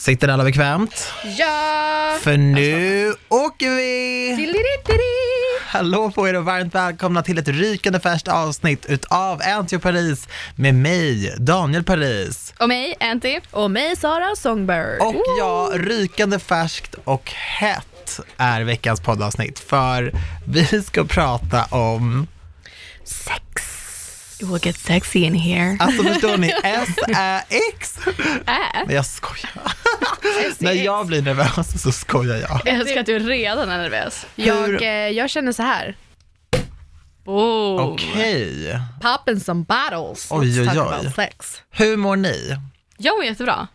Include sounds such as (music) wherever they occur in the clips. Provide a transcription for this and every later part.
Sitter alla bekvämt? Ja! För nu åker vi! Hallå på er och varmt välkomna till ett rykande färskt avsnitt utav Antio Paris med mig, Daniel Paris. Och mig, Anty. Och mig Sara Songbird. Och ja, rykande färskt och hett är veckans poddavsnitt för vi ska prata om, Sex. It will get sexy in here. alltså förstår ni, (laughs) S-Ä-X? Äh. Nej jag skojar. (laughs) När jag blir nervös så skojar jag. Jag älskar att du redan är nervös. Jag, eh, jag känner så här. Boom. Okej, Popping some bottles. Oj, oj, oj. sex. hur mår ni? Jag mår jättebra.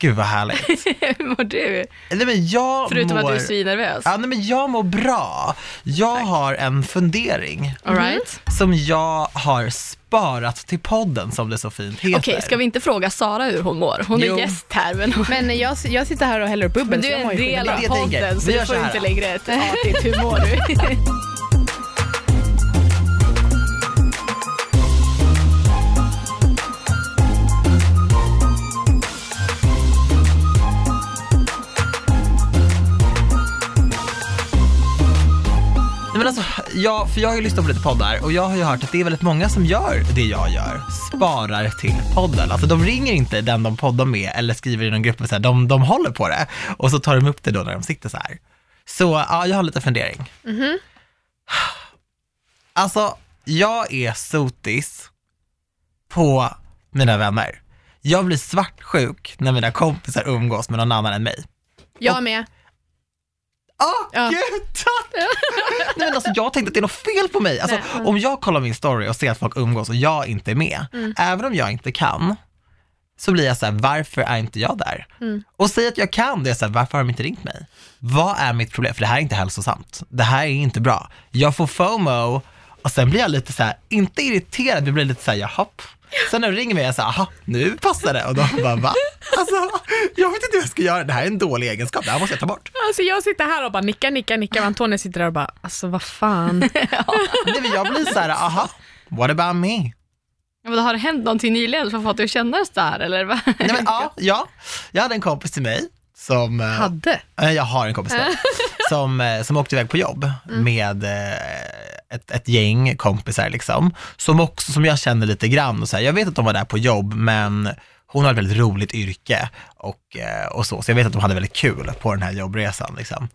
Gud vad härligt. (laughs) Hur mår du? Nej, men jag Förutom mår... att du är svinnervös. Ja, nej, men jag mår bra. Jag har en fundering All right. som jag har sparat till podden som det så fint heter. Okej, ska vi inte fråga Sara hur hon mår? Hon Jo. är gäst här. Men. Men jag, jag sitter här och häller upp bubbel. men du så jag är en del av podden, så du får inte längre ett (laughs) artigt hur mår du? (laughs) men alltså, jag, för jag har ju lyssnat på lite poddar och jag har ju hört att det är väldigt många som gör det jag gör, sparar till podden. Alltså de ringer inte den de poddar med eller skriver i någon grupp, och så här, de, de håller på det och så tar de upp det då när de sitter så här. Så ja, jag har lite fundering. (sighs) Alltså, jag är sotis på mina vänner. Jag blir svartsjuk när mina kompisar umgås med någon annan än mig. Jag med. Åh, Ja. gud, tack! (laughs) Nej, men alltså, jag tänkte att det är något fel på mig. Alltså, Nej. Om jag kollar min story och ser att folk umgås och jag inte är med, även om jag inte kan, så blir jag så här, varför är inte jag där? Och säg att jag kan, det är så här, varför har de inte ringt mig? Vad är mitt problem? För det här är inte hälsosamt. Det här är inte bra. Jag får FOMO och sen blir jag lite så här, inte irriterad, jag blir lite så här, jaha. Sen när de ringer mig, jag säger, aha, nu passar det. Och de bara, va? Alltså, jag vet inte hur jag ska göra, det här är en dålig egenskap, det här måste jag ta bort. Alltså jag sitter här och bara nickar, nickar, nickar. Och Antonija sitter där och bara, alltså vad fan. (laughs) Nej, men jag blir så här, aha, what about me? Ja, men har det hänt någonting nyligen som fått dig att känna så här eller? vad? Nej, men, ja, ja, jag hade en kompis till mig som, eh, Hade. eh, jag har en kompis till (laughs) mig, som, eh, som åkte iväg på jobb med eh, ett, ett gäng kompisar liksom, som också, som jag känner lite grann och så här, jag vet att de var där på jobb, men hon har ett väldigt roligt yrke och, eh, och så, så jag vet att de hade väldigt kul på den här jobbresan liksom.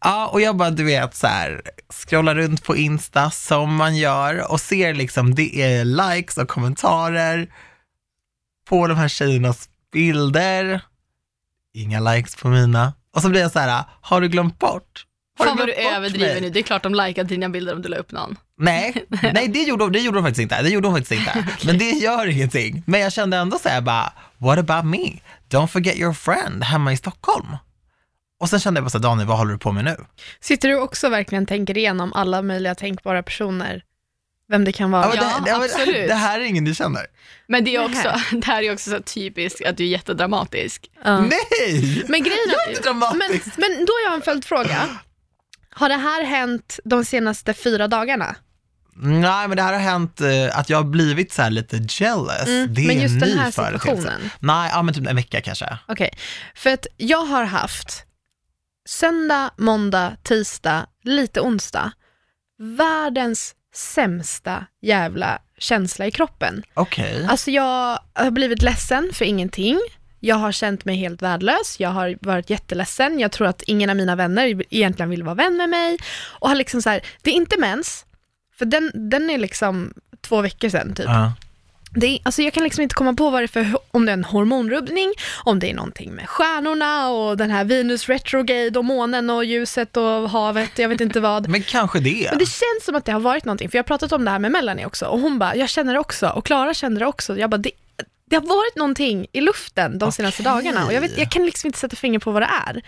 Ja, och jag bara, du vet, så här, scrollar runt på Insta som man gör och ser liksom, det är likes och kommentarer på de här tjejernas bilder. Inga likes på mina. Och så blir jag så här, ah, har du glömt bort? Har Fan vad du överdriver nu. Det är klart de likade dina bilder om du la upp någon. Nej, (laughs) nej det, gjorde, de- det gjorde de faktiskt inte. Det gjorde de faktiskt inte. (laughs) Men det gör ingenting. Men jag kände ändå så här bara, what about me? Don't forget your friend hemma i Stockholm. Och sen kände jag bara så här, Daniel, vad håller du på med nu? Sitter du också verkligen tänker igenom alla möjliga tänkbara personer? Vem det kan vara? men Ja, det, absolut. Det här är ingen du känner. Men det är också, (laughs) det här är också så typiskt att du är jättedramatisk. Ja. Nej! Men grejen Jag är inte dramatisk. men, men då har jag en följdfråga. Har det här hänt de senaste fyra dagarna? Nej, men det här har hänt eh, att jag har blivit så här lite jealous. Mm, det är men just en den ny här företeelse. situationen. Nej, ja, men typ en vecka kanske. Okej, för att jag har haft söndag, måndag, tisdag, lite onsdag, världens sämsta jävla känsla i kroppen. Okej. Alltså jag har blivit ledsen för ingenting. Jag har känt mig helt värdelös, jag har varit jätteledsen, jag tror att ingen av mina vänner egentligen vill vara vän med mig. Och har liksom så här, det är inte mens, för den, den är liksom två veckor sedan typ. Ja. Det är, alltså jag kan liksom inte komma på vad det är för, om det är en hormonrubbning, om det är någonting med stjärnorna och den här Venus retrograde och månen och ljuset och havet, jag vet inte vad. (laughs) Men kanske det. Men det känns som att det har varit någonting, för jag har pratat om det här med Melanie också och hon bara, jag känner det också och Klara känner det också. Jag bara, det, det har varit någonting i luften de senaste dagarna och jag, vet, jag kan liksom inte sätta finger på vad det är.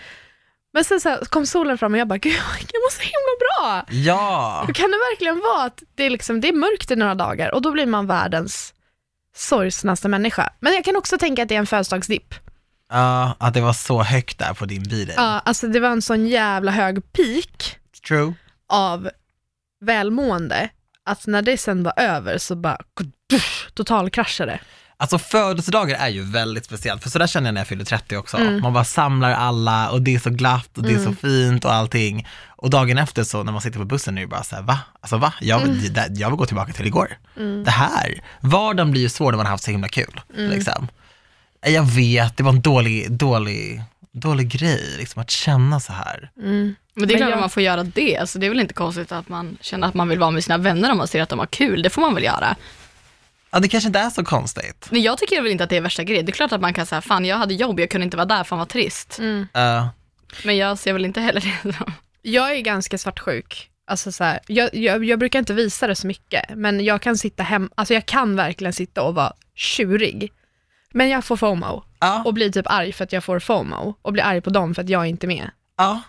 Men sen så kom solen fram och jag bara, gud jag mår så himla bra. Ja. Hur kan det verkligen vara att det är, liksom, det är mörkt i några dagar och då blir man världens sorgsnaste människa. Men jag kan också tänka att det är en födelsedagsdipp. Ja, att det var så högt där på din bil. Ja, alltså det var en sån jävla hög peak True. av välmående att när det sen var över så bara totalkraschade. Alltså födelsedagar är ju väldigt speciellt, för så där känner jag när jag fyller 30 också. Man bara samlar alla och det är så glatt och det är så fint och allting. Och dagen efter så när man sitter på bussen är det bara så här, va? Alltså va? Jag, vill- det, jag vill gå tillbaka till igår. Det här, vardagen blir ju svår när man har haft så himla kul. Liksom. Jag vet, det var en dålig, dålig, dålig grej, liksom, att känna så här. Men det är klart jag- att man får göra det. Alltså, det är väl inte konstigt att man känner att man vill vara med sina vänner om man ser att de har kul. Det får man väl göra. Ja, det kanske inte är så konstigt. Men jag tycker väl inte att det är värsta grejen. Det är klart att man kan säga, fan jag hade jobb, jag kunde inte vara där, fan vad trist. Eh, Men jag ser väl inte heller det (laughs) så. Jag är ganska svartsjuk. Alltså så här, jag, jag, jag brukar inte visa det så mycket, men jag kan sitta hem, alltså jag kan verkligen sitta och vara tjurig. Men jag får FOMO ja, och blir typ arg för att jag får FOMO och blir arg på dem för att jag inte är med. ja.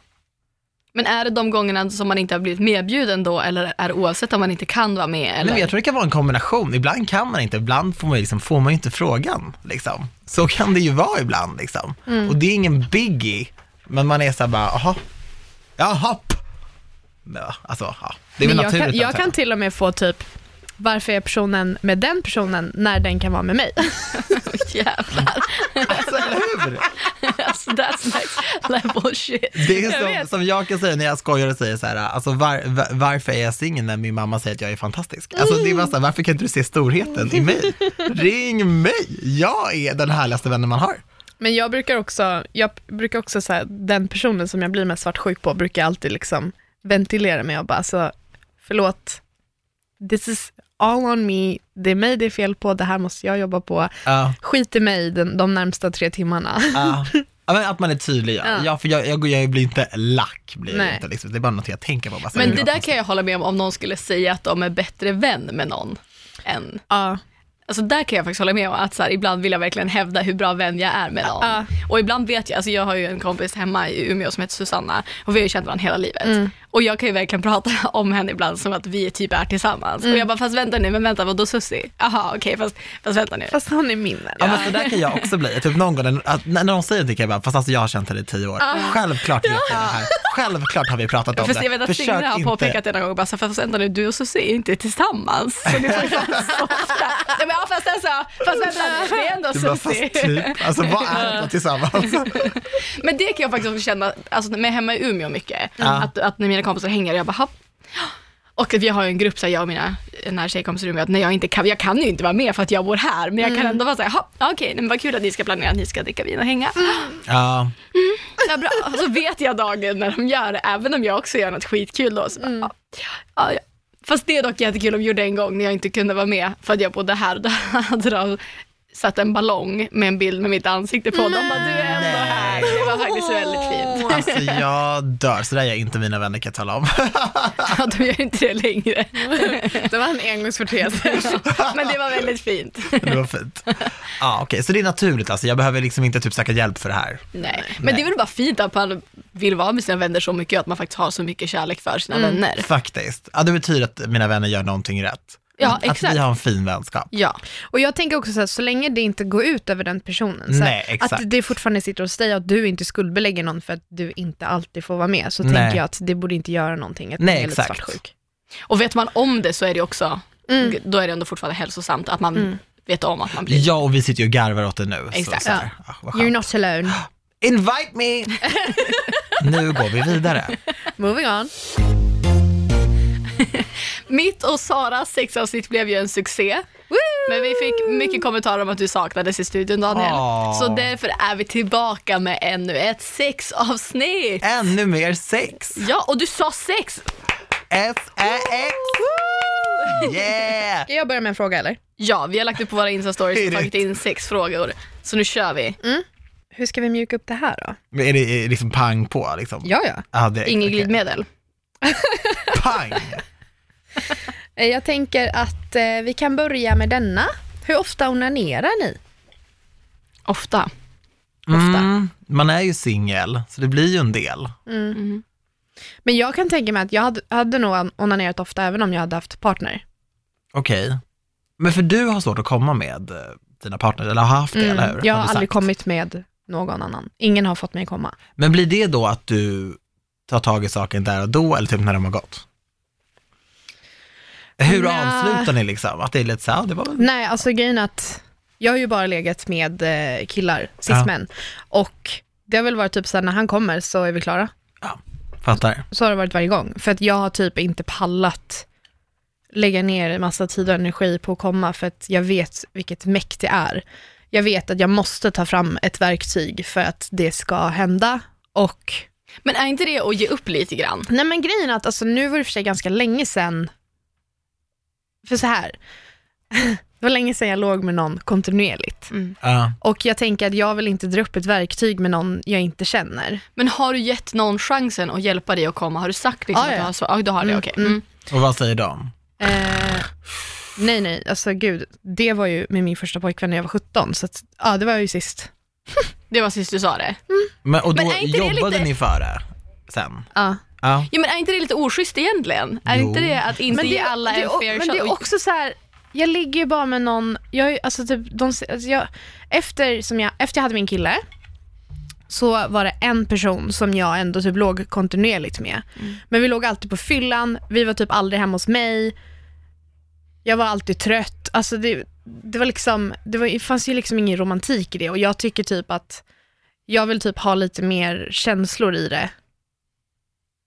Men är det de gångerna som man inte har blivit medbjuden då, eller är det oavsett om man inte kan vara med? Eller? Nej, men jag tror det kan vara en kombination. Ibland kan man inte, ibland får man, ju liksom, får man ju inte frågan. Liksom. Så kan det ju vara ibland. Liksom. Mm. Och det är ingen biggie, men man är så här bara, jaha, jaha. Alltså, ja. Det är väl Men jag, naturligt. kan, jag kan till och med få typ, varför är personen med den personen när den kan vara med mig? (laughs) Jävlar, Alltså, eller hur? alltså, that's next level shit. Det är Jag som, vet. som jag kan säga när jag skojar och säger så här, alltså var, var, varför är jag singel när min mamma säger att jag är fantastisk? Alltså det är bara så här, varför kan inte du se storheten i mig? Ring mig! Jag är den härligaste vännen man har. Men jag brukar också, jag brukar också säga den personen som jag blir mest svartsjuk på brukar alltid liksom ventilera med och bara, alltså, förlåt, this is all on me, det är mig det är fel på, det här måste jag jobba på, Ja. skit i mig den, de närmsta tre timmarna. Ja. (laughs) Att man är tydlig, ja. Ja. för jag, jag, jag blir inte lack, blir Nej. inte, liksom. det är bara något jag tänker på. Bara, Men det bra där kan jag hålla med om om någon skulle säga att de är bättre vän med någon än Ja, Alltså där kan jag faktiskt hålla med om att så här, ibland vill jag verkligen hävda hur bra vän jag är med någon. Ja. Och ibland vet jag, alltså jag har ju en kompis hemma i Umeå som heter Susanna och vi har ju känt varandra hela livet. Mm. Och jag kan ju verkligen prata (laughs) om henne ibland som att vi typ är tillsammans. Mm. Och jag bara, fast vänta nu, men vänta, vadå Susie? Jaha, okej, fast, fast vänta nu. fast hon är min vän. Ja, men så där kan jag också bli. Typ någon gång, när- att, när någon säger det kan jag bara, fast alltså jag har känt henne i tio år. Självklart vet jag det här. Självklart har vi pratat om Fast det. jag vet att Försök Signe har inte- påpekat det någon gång, bara, så, fast vänta nu, du och Susie är inte tillsammans. Så ni får så ofta. Ja, men, ja, fast alltså, fast vänta nu, det är ändå Du bara, Susie. fast typ, alltså vad är det tillsammans? (laughs) Men det kan jag faktiskt också känna, alltså med hemma i Umeå mycket, Ja. att, att när mina kompisar hänger, jag bara, hopp. Och vi har ju en grupp, så här, jag och mina nära tjejkompisar att när jag inte kan, jag kan ju inte vara med för att jag bor här, men jag kan ändå vara såhär, okej, nej, men vad kul att ni ska planera att ni ska dricka vin och hänga. Ja, Ja, bra. Och så vet jag dagen när de gör det, även om jag också gör något skitkul då. Så bara, ja, ja, ja. Fast det är dock jättekul, de gjorde en gång när jag inte kunde vara med för att jag bodde här. (laughs) Då hade de satt en ballong med en bild med mitt ansikte på. De bara, du är ändå här. Det var faktiskt väldigt fint. alltså jag dör. Så där gör inte mina vänner kan jag tala om. (laughs) Ja, de gör inte det längre. Det var en engångsföreteelse. Men det var väldigt fint. Det var fint. Ja, okej, så det är naturligt alltså. Jag behöver liksom inte typ söka hjälp för det här. Nej. Men det är väl bara fint att man vill vara med sina vänner så mycket att man faktiskt har så mycket kärlek för sina vänner. Faktiskt. Ja, det betyder att mina vänner gör någonting rätt. Ja, att, exakt. vi har en fin vänskap. Ja, Och jag tänker också så här, så länge det inte går ut över den personen, så Nej, här, exakt. att det fortfarande sitter hos dig och att du inte skuldbelägger någon för att du inte alltid får vara med, så Nej. tänker jag att det borde inte göra någonting, att Nej, man är lite exakt. svartsjuk. och vet man om det så är det också, Mm. då är det ändå fortfarande hälsosamt att man vet om att man blir Ja, och vi sitter ju och garvar åt det nu. Exakt. Så, så här, ja, vad You're not alone. (gasps) Invite me! (laughs) nu går vi vidare. Moving on. (laughs) Mitt och Saras sexavsnitt blev ju en succé. Men vi fick mycket kommentarer om att du saknades i studion Daniel. Åh. Så därför är vi tillbaka med ännu ett sexavsnitt. Ännu mer sex. Ja, och du sa sex! S-Ä-X! Yeah! Ska jag börja med en fråga eller? Ja, vi har lagt upp på våra Insta-stories och det- tagit in sex frågor. Så nu kör vi. Hur ska vi mjuka upp det här då? Men Är det är det liksom pang på liksom? Ja, ja. Ja, direkt, Inget glidmedel. (laughs) Pang! Eh, Jag tänker att eh, vi kan börja med denna. Hur ofta onanerar ni? Ofta. Mm, man är ju singel, så det blir ju en del. Mm. Men jag kan tänka mig att jag hade, hade nog onanerat ofta även om jag hade haft partner. Okej. Men för du har svårt att komma med eh, dina partners, eller har haft det, eller hur? Mm. Jag har du aldrig sagt. kommit med någon annan. Ingen har fått mig komma. Men blir det då att du tar tag i saken där och då, eller typ när de har gått? Hur Nja. avslutar ni liksom? Att det är lite så här, ja, det var väl... Nej, alltså grejen är att Jag har ju bara legat med eh, killar, cis-män. Och det har väl varit typ såhär, när han kommer så är vi klara. Fattar. Så har det varit varje gång. För att jag har typ inte pallat lägga ner en massa tid och energi på att komma, för att jag vet vilket mäkt det är. Jag vet att jag måste ta fram ett verktyg för att det ska hända. Och Men är inte det att ge upp lite grann? Nej men grejen är att alltså, nu var det för sig ganska länge sedan, för så här. det var länge sedan jag låg med någon kontinuerligt. Ja. Och jag tänker att jag vill inte dra upp ett verktyg med någon jag inte känner. Men har du gett någon chansen att hjälpa dig att komma? Har du sagt liksom Ja, att du ja. har svarat? Ja, du har det, Mm, okej. mm. Mm. Och vad säger de? Eh, nej nej, alltså gud, det var ju med min första pojkvän när jag var 17, så att, ja det var ju sist. Det var sist du sa det. Men, och då Men jobbade lite- ni för det sen? Ja. Ja. Ja, men är inte det lite oschysst egentligen? Är Jo. inte det att inte ge alla det, en fair Men shot? det är också så här, jag ligger ju bara med någon, jag, är ju- alltså typ, de, alltså jag, efter, som jag, efter jag hade min kille, så var det en person som jag ändå typ låg kontinuerligt med. Mm. Men vi låg alltid på fyllan, vi var typ aldrig hemma hos mig. Jag var alltid trött. Alltså det, det var liksom, det, var, det fanns ju liksom ingen romantik i det och jag tycker typ att jag vill typ ha lite mer känslor i det.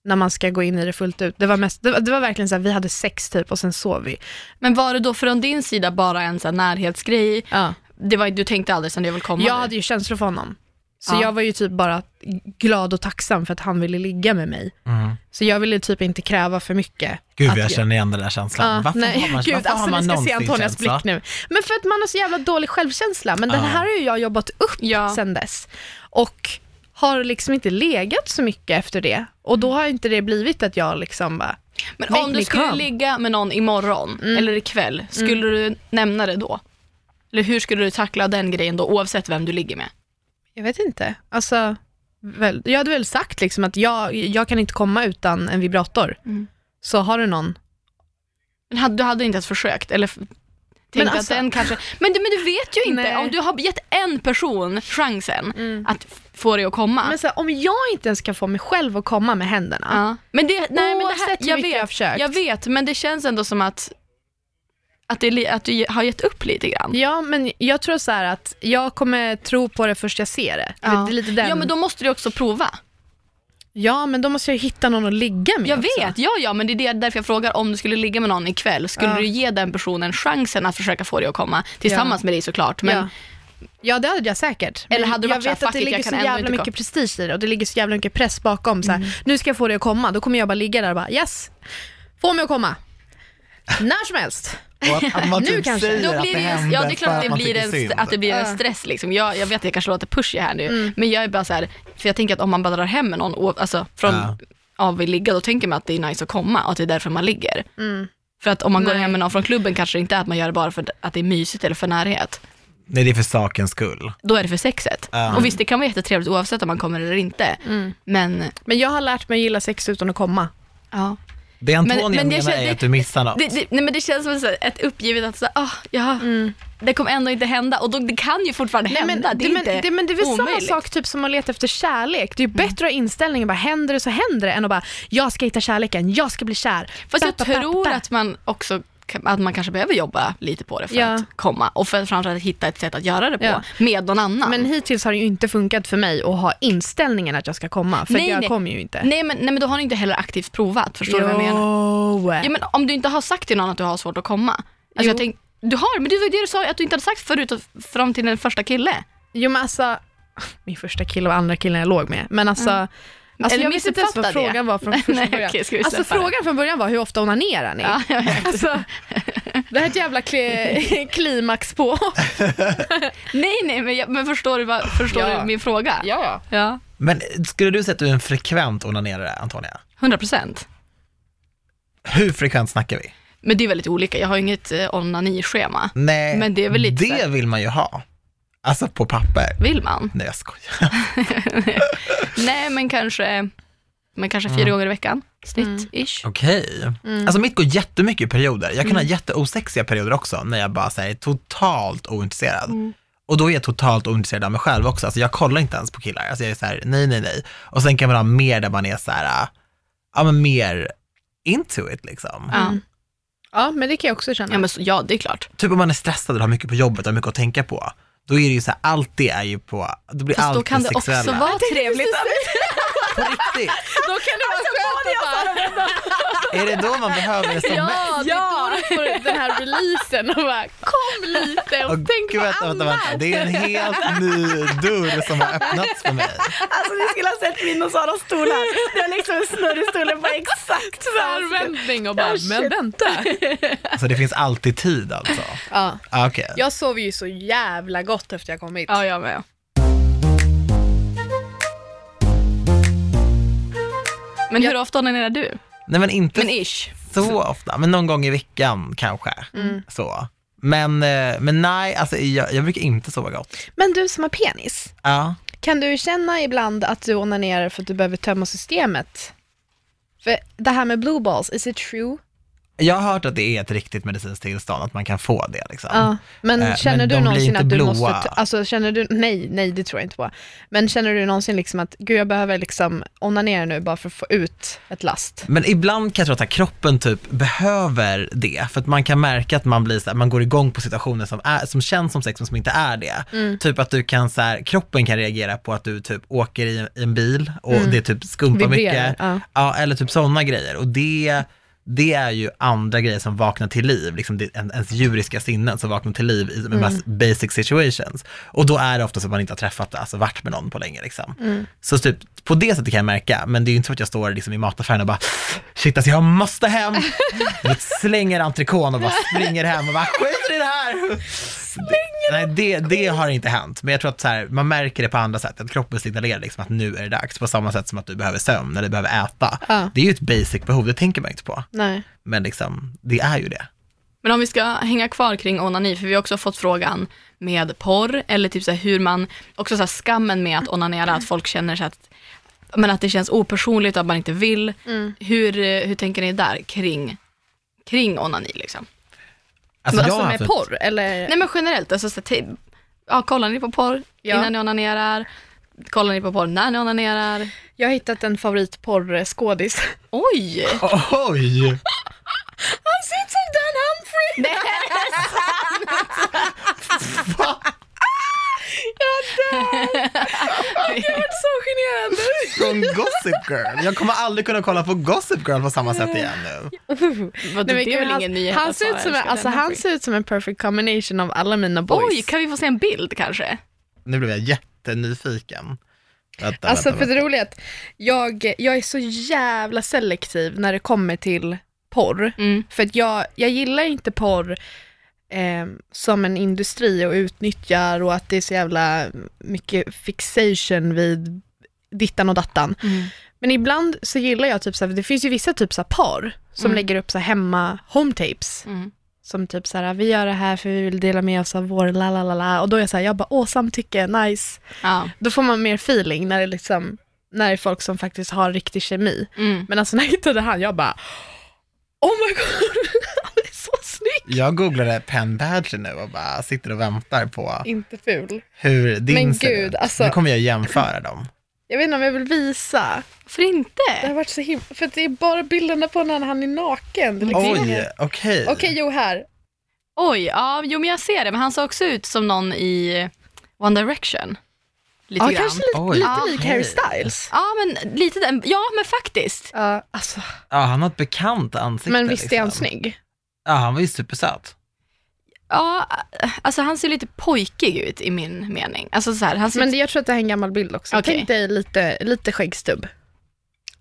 När man ska gå in i det fullt ut. Det var, mest, det var, det var verkligen så här, vi hade sex typ och sen sov vi. Men var det då från din sida bara en sån här närhetsgrej? Ja. Det var, du tänkte aldrig som jag vill komma Jag nu? hade ju känslor för honom. Så Ja. jag var ju typ bara glad och tacksam för att han ville ligga med mig. Mm. Så jag ville typ inte kräva för mycket. Gud, Att jag känner igen den där känslan. Ja, varför nej, har man, (laughs) gud, varför har alltså man ni ska se Antonias känsla? blick nu. Men för att man har så jävla dålig självkänsla. Men det Ja. här har ju jag jobbat upp Ja. sen dess. Och har liksom inte legat så mycket efter det. Och då har inte det blivit att jag liksom bara, Men om du skulle come. ligga med någon imorgon Mm. eller ikväll, skulle du nämna det då? Eller hur skulle du tackla den grejen då, oavsett vem du ligger med? jag vet inte. Alltså, väl, jag hade väl sagt liksom att jag, jag kan inte komma utan en vibrator. Mm. Så har du någon Men hade, du hade inte ens försökt? Eller tänkt alltså- att den kanske... Men du, men du vet ju inte, Nej. om du har gett en person chansen att f- få dig att komma. Men så här, om jag inte ens kan få mig själv att komma med händerna. ja. men det, nej, men det här, jag vet, jag har försökt. Jag vet, men det känns ändå som att, att, det, att du har gett upp lite grann. Ja, men jag tror så här att jag kommer tro på det först jag ser det. Ja. Det är lite den. ja, men då måste du också prova. Ja, men då måste jag hitta någon att ligga med Jag också. vet, ja ja, men det är det- därför jag frågar om du skulle ligga med någon ikväll, skulle Ja. du ge den personen chansen att försöka få dig att komma? Tillsammans med dig såklart, men ja. ja, det hade jag säkert. Eller hade du jag varit vet att "Fuck det ligger så jävla mycket gå." prestige i det och det ligger så jävla mycket press bakom. Så här, Mm. Nu ska jag få dig att komma, då kommer jag bara ligga där och bara yes, få mig att komma. När som helst. Och att, att man Nu typ kanske. säger då att blir det det, händer ja det är klart att det man blir, tycker en, synd. att det blir en Ja. stress liksom. Jag, jag vet att jag kanske låter pushy här nu, Mm. men jag är bara så här, för jag tänker att om man bara drar hem med någon, och- alltså från, Ja. av att ligga, då tänker man att det är nice att komma och att det är därför man ligger. Mm. För att om man går hem med någon från klubben kanske det inte är att man gör det bara för att det är mysigt eller för närhet. Nej, det är för sakens skull. Då är det för sexet. Ja. Och visst, det kan vara jättetrevligt oavsett om man kommer eller inte. Mm. Men, Men jag har lärt mig att gilla sex utan att komma. ja. Det Antonia Men- men det menar kän- är att du missar något. Det, det, nej men det känns som ett uppgivet att så, här, ah, ja, Mm. det kommer ändå inte hända. Och då, det kan ju fortfarande Nej, hända. men, det är men, inte det, men det är väl samma omöjligt. sak typ som att leta efter kärlek. Det är ju bättre att ha inställningen bara händer det så händer det än att bara jag ska hitta kärleken, jag ska bli kär. Fast jag Ba, ba, ba, tror ba. att man också att man kanske behöver jobba lite på det för Ja. att komma och för framförallt hitta ett sätt att göra det på Ja. med någon annan. Men hittills har det ju inte funkat för mig att ha inställningen att jag ska komma, för Nej, jag nej. kommer ju inte. nej, men, nej men då har du inte heller aktivt provat, förstår du vad jag menar? Jo. Ja, men om du inte har sagt till någon att du har svårt att komma. Alltså Jo. jag tänk, du har, men det var ju det du sa att du inte hade sagt förut fram till den första kille. Jo men alltså, (laughs) min första kille och andra killen jag låg med, men alltså Alltså Eller jag visste inte ens vad frågan var från (laughs) första Nej, början. okej, ska vi alltså det? frågan från början var hur ofta onanerar ni? Ja, jag vet. Alltså, det här är ett jävla kli- (laughs) klimax på. (laughs) Nej, nej, men, jag, men förstår du, vad, förstår Ja. du min fråga? ja. Ja, Men skulle du säga att du är en frekvent onanerare, Antonia? 100 procent. Hur frekvent snackar vi? Men det är väldigt olika. Jag har inget eh, onanischema. Nej, Men det är väl lite det vill man ju ha. Alltså på papper. Vill man? Nej, jag skojar. (laughs) Nej, men kanske, men kanske fyra gånger i veckan. Snitt-ish. Okej. Mm. Alltså mitt går jättemycket i perioder. Jag kan ha jätteosexiga perioder också, när jag bara här, är totalt ointresserad. Mm. Och då är jag totalt ointresserad av mig själv också. Alltså jag kollar inte ens på killar. Alltså jag är så här, nej, nej, nej. Och sen kan man ha mer där man är så här, ja men mer into it liksom. Ja. Mm. Ja, men det kan jag också känna. Ja, men så, ja det är klart. Typ om man är stressad och har mycket på jobbet och har mycket att tänka på. Då är det ju så här, allt det är ju på, då blir Fast allt då kan det också sexuella. vara trevligt. (laughs) På riktigt. Då kan det vara skönt att bara, (laughs) Är det då man behöver det som mest? ja, det är då du får den här releasen och bara kom lite och Och tänk gud, på vänta, vänta, annat. vänta. Det är en helt ny dörr som har öppnats för mig. Alltså ni skulle ha sett min och Saras stol här. Det är liksom snurrstolen på exakt Tvärvändning och bara, Ja, men vänta. Alltså det finns alltid tid alltså. Ja. Ah, Okej. Jag sov ju så jävla gott efter jag kom hit. Ja, jag med. Men hur ofta onanerar du? Nej men inte Men ish. så ofta, men någon gång i veckan kanske. Mm. Så. Men, eh, men nej, alltså jag, jag brukar inte sova gott. Men du som har penis, Ja. kan du känna ibland att du onanerar för att du behöver tömma systemet? För det här med blue balls, is it true? Jag har hört att det är ett riktigt medicinskt tillstånd, att man kan få det liksom. Ja, men Eh, känner men du någonsin att du blåa. måste, alltså känner du, nej, nej det tror jag inte på. Men känner du någonsin liksom att, gud jag behöver liksom onanera nu bara för att få ut ett last? Men ibland kan jag tro att här, kroppen typ behöver det, för att man kan märka att man blir så här, man går igång på situationer som, är, som känns som sex men som inte är det. Mm. Typ att du kan så här, kroppen kan reagera på att du typ åker i, i en bil och Mm. det typ skumpar Vibrerar, mycket. ja. Ja, eller typ sådana grejer. Och det, det är ju andra grejer som vaknar till liv, liksom det, en, ens djuriska sinnen som vaknar till liv i de Mm. basic situations. Och då är det ofta så att man inte har träffat, alltså varit med någon på länge liksom. Mm. Så typ på det sättet kan jag märka, men det är ju inte så att jag står liksom i mataffären och bara shit alltså jag måste hem, (laughs) vet, slänger entrecôten och bara springer hem och bara skit i det här. Nej det, det har inte hänt, men jag tror att så här, man märker det på andra sätt, att kroppen signalerar liksom att nu är det dags, på samma sätt som att du behöver sömn eller behöver äta. Ja. Det är ju ett basic behov, det tänker man inte på, Nej. men liksom, det är ju det. Men om vi ska hänga kvar kring onani, för vi har också fått frågan med porr, eller typ så här hur man, också så här skammen med att onanera, att folk känner sig att, men att det känns opersonligt, att man inte vill. Mm. Hur, hur tänker ni där kring, kring onani liksom? Alltså, Alltså, jag med haft- porr eller? Nej men generellt, alltså, så, att- ja, kollar ni på porr Ja. innan ni onanerar? Kollar ni på porr när ni onanerar? Jag har hittat en favoritporrskådis. (laughs) Oj! Oj! Han ser ut som Dan Humphrey! Nej, (laughs) Jag har varit så generad. Från Gossip Girl. Jag kommer aldrig kunna kolla på Gossip Girl på samma sätt igen nu. Vadå, Nej, men det är väl han, ingen nyhet han, att ser ut som, en- alltså, han ser ut som en perfect combination av alla mina boys. Oj, kan vi få se en bild kanske? Nu blev jag jättenyfiken. Vänta, Alltså vänta, för det vänta. roliga är att jag, jag är så jävla selektiv när det kommer till porr. Mm. För att jag, jag gillar inte porr eh, som en industri och utnyttjar och att det är så jävla mycket fixation vid dittan och dattan. Mm. Men ibland så gillar jag typ så här, det finns ju vissa typ så här par som Mm. lägger upp så här hemma home tapes. Mm. Som typ så här, vi gör det här för vi vill dela med oss av vår la la la la. Och då är jag så här, jag bara, åh samtycke, nice. Ja. Då får man mer feeling när det liksom, när det är folk som faktiskt har riktig kemi. Mm. Men alltså när jag hittade han, jag bara, oh my god, (laughs) han är så snygg. Jag googlade Penn Badger nu och bara sitter och väntar på Inte ful. hur din Men ser gud, ut. alltså- Nu kommer jag jämföra dem. (clears throat) Jag vet inte om jag vill visa. Varför inte? Det har varit så himla, för att det är bara bilderna på när han är naken. Det är liksom Oj, okej. Okej, jo här. Oj, ja, jo men jag ser det, men han såg också ut som någon i One Direction. Lite Ja, grann. kanske lite, Oj, lite okej. lik Harry Styles. Ja, men lite den, ja men faktiskt. Ja, alltså, Ja, han har ett bekant ansikte. men visst är han liksom. snygg? Ja, han var ju supersöt. Ja, alltså han ser lite pojkig ut i min mening. Alltså så här, han ser Men det, jag tror att det är en gammal bild också. Okej. Tänk dig lite, lite skäggstubb.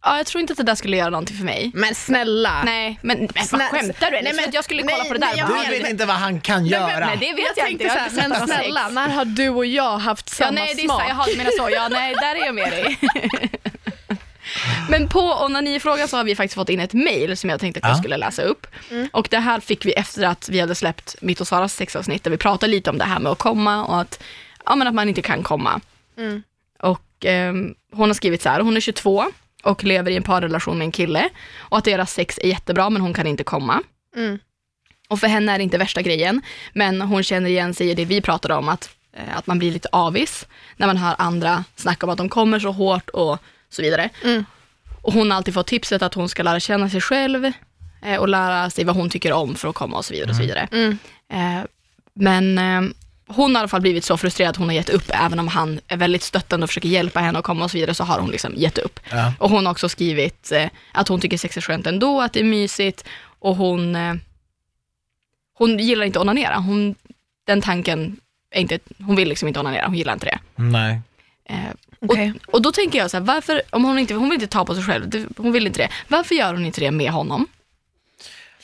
Ja, jag tror inte att det där skulle göra någonting för mig. Men snälla. Nej, men, men vad Snä- skämtar du? Nej, men- jag skulle kolla nej, på det där. nej, Du vet inte vad han kan göra. Nej, det vet jag, jag inte. Jag så här, men snälla, när har du och jag haft Ja, samma nej, det är smak? så, jaha, du menar så. Ja, nej, där är jag med dig. (laughs) Men på onanifrågan så har vi faktiskt fått in ett mail som jag tänkte att jag Ja. skulle läsa upp. Och det här fick vi efter att vi hade släppt mitt och Saras sexavsnitt där vi pratade lite om det här med att komma och att, ja, men att man inte kan komma. Mm. Och ehm, hon har skrivit så här, hon är 22 och lever i en parrelation med en kille och att deras sex är jättebra men hon kan inte komma. Mm. Och för henne är det inte värsta grejen, men hon känner igen sig i det vi pratade om, att, eh, att man blir lite avis när man hör andra snacka om att de kommer så hårt och så vidare. Mm. Och hon har alltid fått tipset att hon ska lära känna sig själv eh, och lära sig vad hon tycker om för att komma och så vidare. Och så vidare. Mm. Eh, men eh, hon har i alla fall blivit så frustrerad att hon har gett upp, även om han är väldigt stöttande och försöker hjälpa henne att komma och så vidare, så har hon liksom gett upp. Ja. Och hon har också skrivit eh, att hon tycker sex är skönt ändå, att det är mysigt och hon, eh, hon gillar inte att onanera. Hon, den tanken är inte, hon vill liksom inte onanera, hon gillar inte det. Nej. Eh, Okej. och, och då tänker jag så här, varför, om hon inte, hon vill inte ta på sig själv, hon vill inte det, varför gör hon inte det med honom?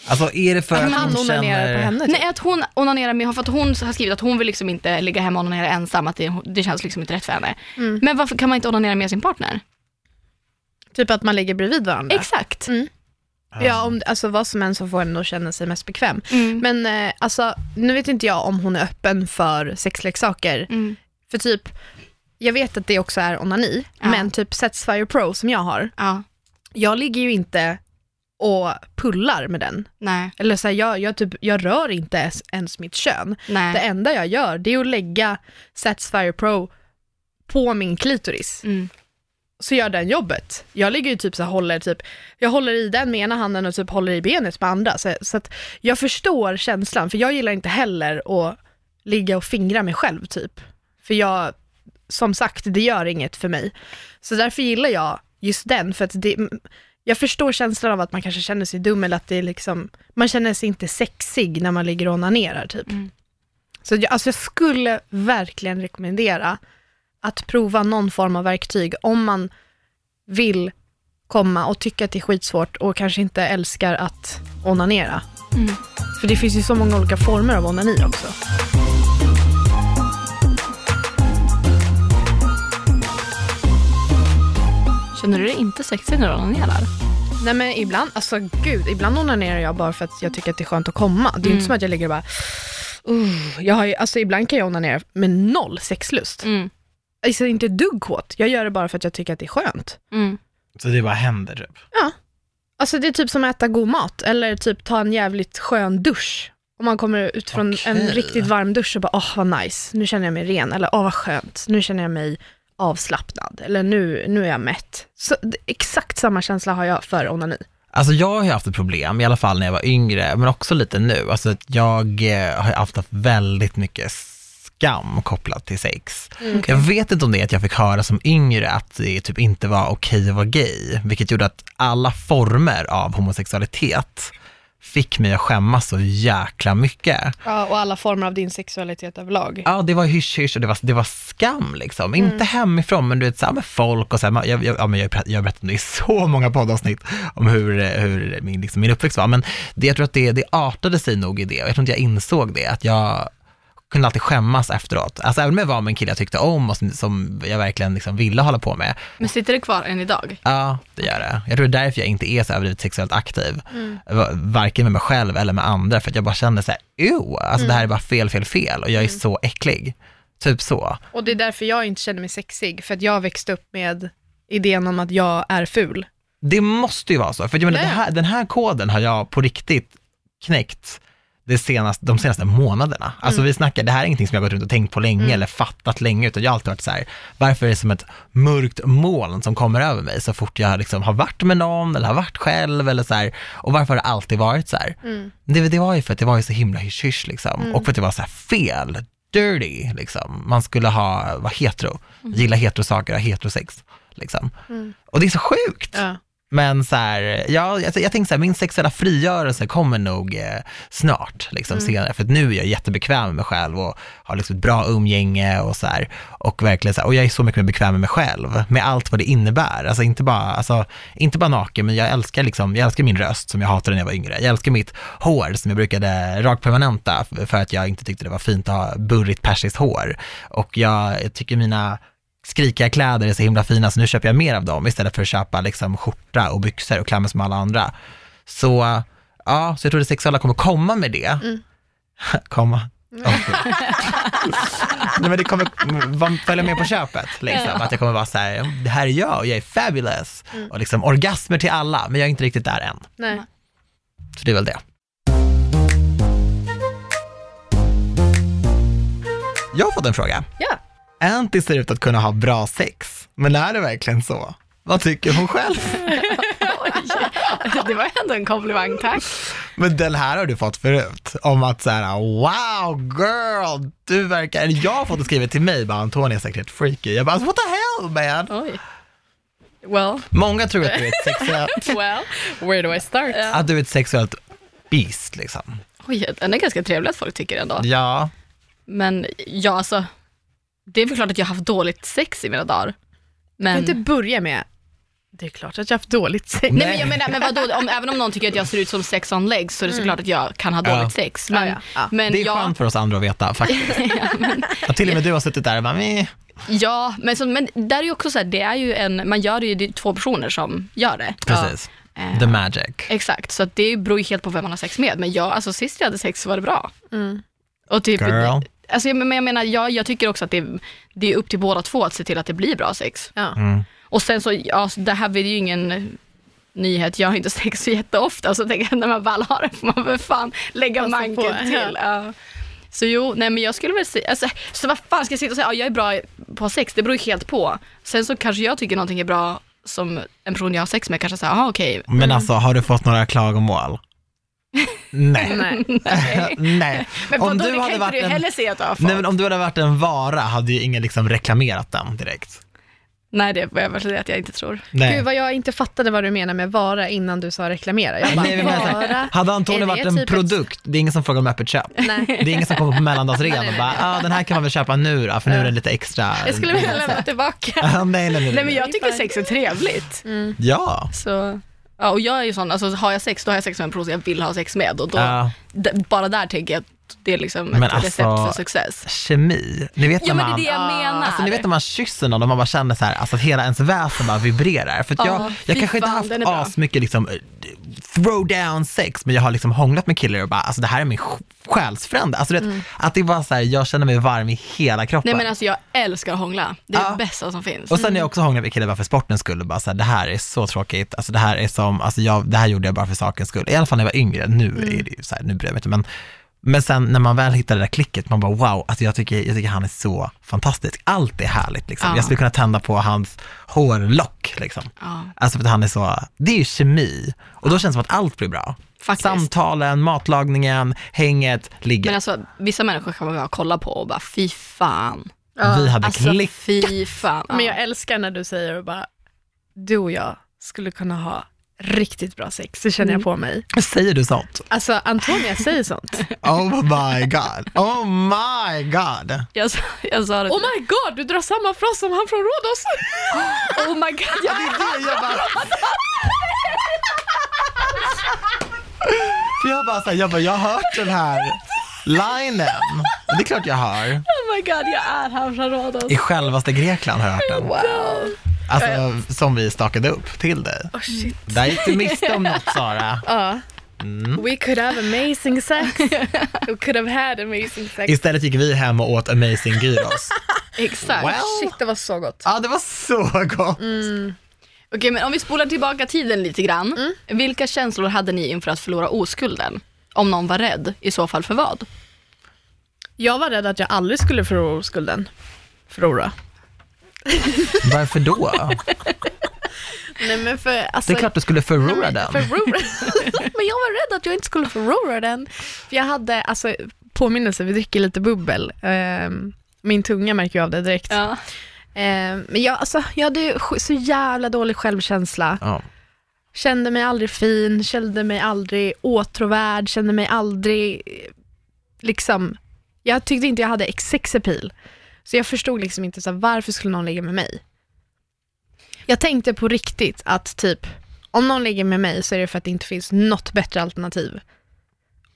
Alltså är det för Att att han hon onanerar känner... på henne? typ. Nej, att hon onanerar med honom, för att hon har skrivit att hon vill liksom inte ligga hemma och onanera ensam, att det, det känns liksom inte rätt för henne. Mm. Men varför kan man inte onanera med sin partner? Typ att man ligger bredvid varandra? Exakt. Mm. Ja, om, alltså vad som än så får henne att känna sig mest bekväm. Mm. Men eh, alltså, nu vet inte jag om hon är öppen för sexleksaker. Mm. För typ, jag vet att det också är onani, Ja. men typ Satisfyer Pro som jag har, Ja, jag ligger ju inte och pullar med den. nej, Eller så här, jag, jag, typ, jag rör inte ens, ens mitt kön. nej. Det enda jag gör det är att lägga Satisfyer Pro på min klitoris. Mm. Så gör den jobbet. Jag ligger ju typ så här, håller typ, jag håller i den med ena handen och typ håller i benet med andra. Så, så att jag förstår känslan, för jag gillar inte heller att ligga och fingra mig själv typ. För jag, som sagt, det gör inget för mig. Så därför gillar jag just den, för att det, jag förstår känslan av att man kanske känner sig dum eller att det är liksom, man känner sig inte sexig när man ligger och onanerar typ. Mm. Så jag, alltså jag skulle verkligen rekommendera att prova någon form av verktyg om man vill komma och tycka att det är skitsvårt och kanske inte älskar att onanera. Mm. För det finns ju så många olika former av onani också. Känner du dig inte sexig när du onanerar? Nej men ibland, alltså gud, ibland onanerar jag bara för att jag tycker att det är skönt att komma. Det är Mm. inte som att jag ligger och bara, uh, jag har ju, alltså ibland kan jag onanera med noll sexlust. Mm. Alltså inte dugg kåt, jag gör det bara för att jag tycker att det är skönt. Mm. Så det bara händer typ? Alltså det är typ som att äta god mat, eller typ ta en jävligt skön dusch. Om man kommer ut från en Okej. riktigt varm dusch och bara, åh vad nice, nu känner jag mig ren, eller åh vad skönt, nu känner jag mig avslappnad, eller nu, nu är jag mätt. Så, exakt samma känsla har jag för onani. Alltså jag har ju haft ett problem, i alla fall när jag var yngre, men också lite nu. Alltså jag eh, har haft väldigt mycket skam kopplat till sex. Jag vet inte om det är att jag fick höra som yngre att det typ inte var okej att vara gay, vilket gjorde att alla former av homosexualitet fick mig att skämmas så jäkla mycket. Ja, och alla former av din sexualitet överlag. Ja, det var hysch-hysch och det var, det var skam liksom. Inte hemifrån, men du vet, så här med folk och så här, jag, jag, ja, men jag, jag har berättat om det i så många poddavsnitt om hur, hur min, liksom, min uppväxt var. Men det, jag tror att det, det artade sig nog i det och jag tror inte jag insåg det, att jag kunde alltid skämmas efteråt. Alltså även om jag var med en kille jag tyckte om och som, som jag verkligen liksom ville hålla på med. Men sitter det kvar än idag? Ja, det gör det. Jag tror det är därför jag inte är så överdrivet sexuellt aktiv. Va- Varken med mig själv eller med andra, för att jag bara känner så här, ew, alltså det här är bara fel, fel, fel och jag är så äcklig. Typ så. Och det är därför jag inte känner mig sexig, för att jag växte upp med idén om att jag är ful. Det måste ju vara så, för jag menar, här, den här koden har jag på riktigt knäckt det senaste, de senaste månaderna. Alltså vi snackar, det här är ingenting som jag gått runt och tänkt på länge eller fattat länge, utan jag har alltid varit så här, varför är det som ett mörkt moln som kommer över mig så fort jag liksom har varit med någon eller har varit själv eller så här, och varför har det alltid varit så här? Det, det var ju för att det var ju så himla hysch liksom, och för att det var så här fel, dirty liksom. Man skulle ha, vara hetero, gilla heterosaker, ha heterosex liksom. Och det är så sjukt. Ja. Men så här, ja, jag, jag tänker så här, min sexuella frigörelse kommer nog eh, snart, liksom senare, för nu är jag jättebekväm med mig själv och har liksom ett bra umgänge och så här, och verkligen så här, och jag är så mycket mer bekväm med mig själv, med allt vad det innebär, alltså inte bara, alltså, inte bara naken, men jag älskar liksom, jag älskar min röst som jag hatade när jag var yngre, jag älskar mitt hår som jag brukade rakpermanenta för att jag inte tyckte det var fint att ha burrigt persiskt hår, och jag, jag tycker mina skrikiga kläder är så himla fina, så nu köper jag mer av dem istället för att köpa liksom skjorta och byxor och klä mig som alla andra. Så, ja, så jag tror det sexuella kommer komma med det. (laughs) komma. Okej. Nej men det kommer följa med på köpet, liksom. Att jag kommer vara så här, det här är jag och jag är fabulous. Och liksom orgasmer till alla, men jag är inte riktigt där än. Nej. Så det är väl det. Jag har fått en fråga. Ja. Anty ser ut att kunna ha bra sex, men är det verkligen så? Vad tycker hon själv? (laughs) Det var ändå en komplimang, tack. Men den här har du fått förut, om att så här, wow girl, du verkar, jag har fått det skrivet till mig, bara Antonija är säkert freaky. Jag bara, what the hell man? Oj. Well, Många tror att du är ett sexuellt, (laughs) Well, where do I start? att du är ett sexuellt beast liksom. oj, den är ganska trevlig att folk tycker ändå. Ja, Men ja, alltså, det är väl klart att jag har haft dåligt sex i mina dagar. Kan Men... inte börja med, det är klart att jag har haft dåligt sex. Nej men jag menar, men vadå, om, även om någon tycker att jag ser ut som sex on legs så är det såklart att jag kan ha dåligt Ja. sex. Men, Ja, ja, ja. men det är jag, skönt för oss andra att veta faktiskt. (laughs) Och till och med du har suttit där och bara, meh. Ja, men, så, men där är ju också så här, det är ju en, man gör det ju, det är två personer som gör det. precis. Eh, The magic. Exakt, så det beror ju helt på vem man har sex med. Men jag, alltså sist jag hade sex så var det bra. Mm. Och typ, Girl. Alltså, jag- men jag menar, jag, jag tycker också att det, det är upp till båda två att se till att det blir bra sex. Ja. Mm. Och sen så, ja, så det här är ju ingen nyhet, jag har inte (laughs) sex så jätteofta, så tänker jag när man väl har det får man väl fan lägga manken på, till. Ja. Så jo, nej men jag skulle väl säga, alltså, så vad fan ska jag sitta och säga, ja, jag är bra på sex, det beror ju helt på. Sen så kanske jag tycker någonting är bra som en person jag har sex med kanske säger, jaha okej, Men alltså, har du fått några klagomål? Nej. (laughs) Nej. (laughs) Nej. Men Om vadå, du hade varit en- heller säga att du har fått. Nej men om du hade varit en vara hade ju ingen liksom reklamerat den direkt. Nej, det får jag att jag inte tror. Nej. Gud vad jag inte fattade vad du menar med vara innan du sa reklamera. Jag bara, Nej, vara? hade det varit en typ ett- produkt, det är ingen som frågar om öppet köp. Nej. Det är ingen som kommer på mellandagsrean och bara, ah, den här kan man väl köpa nu då, för nu är den lite extra. Jag skulle vilja lämna tillbaka. (laughs) Nej, nej, nej, Nej men jag tycker sex är trevligt. Ja. Så, ja, och jag är ju sån, alltså har jag sex, då har jag sex med en person jag vill ha sex med. Och då, Ja. d- bara där tänker jag att det är liksom ett Men recept alltså- för success. Kemi. Ni vet Ja när men det är man, det jag menar. Alltså ni vet när man kysser någon och man bara känner så här, alltså att hela ens väsen bara vibrerar. För att jag, Ja, jag fy kanske inte fan, haft den är bra. asmycket liksom eh, throw down sex, men jag har liksom hånglat med killar och bara, alltså det här är min sj- själsfrände. Alltså det, att det var så här, jag känner mig varm i hela kroppen. Nej men alltså jag älskar att hångla. Det är Ja. det bästa som finns. Och sen har jag också hånglat med killar bara för sportens skull och bara så här, det här är så tråkigt, alltså det här är som, alltså jag, det här gjorde jag bara för sakens skull. I alla fall när jag var yngre, nu är det ju så här, nu bryr jag mig inte, men men sen när man väl hittar det där klicket, man bara wow, alltså jag tycker, jag tycker han är så fantastisk. Allt är härligt liksom. Ja. Jag skulle kunna tända på hans hårlock liksom. Ja, Alltså för att han är så, det är ju kemi. Och då känns det som att allt blir bra. faktiskt. Samtalen, matlagningen, hänget, ligger. Men alltså vissa människor kan man bara kolla på och bara fy fan. Vi hade Alltså klick. fy fan. Men jag älskar när du säger och bara, du och jag skulle kunna ha riktigt bra sex, det känner jag på mig. Säger du sånt? Alltså Antonia säger sånt. (laughs) Oh my god. Oh my god. jag, sa, jag sa det Oh my god, du drar samma fras som han från Rhodos. (gasps) oh my god. Jag, Jag bara... (laughs) För jag bara, så här, jag bara, jag har hört den här linen. Det är klart jag har. oh my god, jag är här från Rhodos. I självaste Grekland har jag hört den. Wow. Alltså, som vi stakade upp till dig. Oh shit. Där gick du miste om något, Sara. Ja. Mm. We could have amazing sex. We could have had amazing sex. Istället gick vi hem och åt amazing gyros. (laughs) Exakt. Well. Shit, det var så gott. Ja, det var så gott. Okej, men om vi spolar tillbaka tiden lite grann. Vilka känslor hade ni inför att förlora oskulden? Om någon var rädd, i så fall för vad? Jag var rädd att jag aldrig skulle förlora skulden. Förlora. (laughs) Varför då? Nej men för alltså, Det är klart du skulle men den. Förlora. (laughs) men jag var rädd att jag inte skulle förlora den. För jag hade, alltså påminnelse, vi dricker lite bubbel. Ehm, min tunga märker ju av det direkt. Ja. Ehm, men jag, alltså, jag hade så jävla dålig självkänsla. Ja. Kände mig aldrig fin, kände mig aldrig åtråvärd, kände mig aldrig liksom, jag tyckte inte jag hade ex- sexappeal. Så jag förstod liksom inte så här, varför skulle någon ligga med mig? Jag tänkte på riktigt att typ, om någon ligger med mig så är det för att det inte finns något bättre alternativ.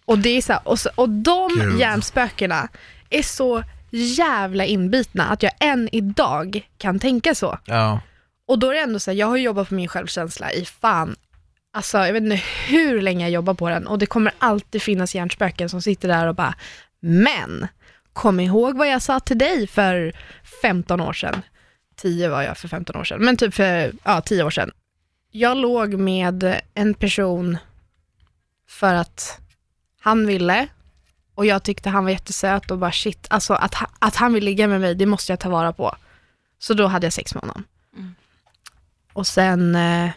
Och det är så här, och, så, och de Gud. hjärnspökena är så jävla inbitna att jag än idag kan tänka så. Ja. Och då är det ändå så här, jag har jobbat på min självkänsla i fan, alltså jag vet inte hur länge jag jobbar på den och det kommer alltid finnas hjärnspöken som sitter där och bara, men kom ihåg vad jag sa till dig för 15 år sedan. 10 var jag för 15 år sedan, men typ för ja, 10 år sedan. Jag låg med en person för att han ville och jag tyckte han var jättesöt och bara shit, alltså att, att han vill ligga med mig, det måste jag ta vara på. Så då hade jag sex med honom. Och sen, eh,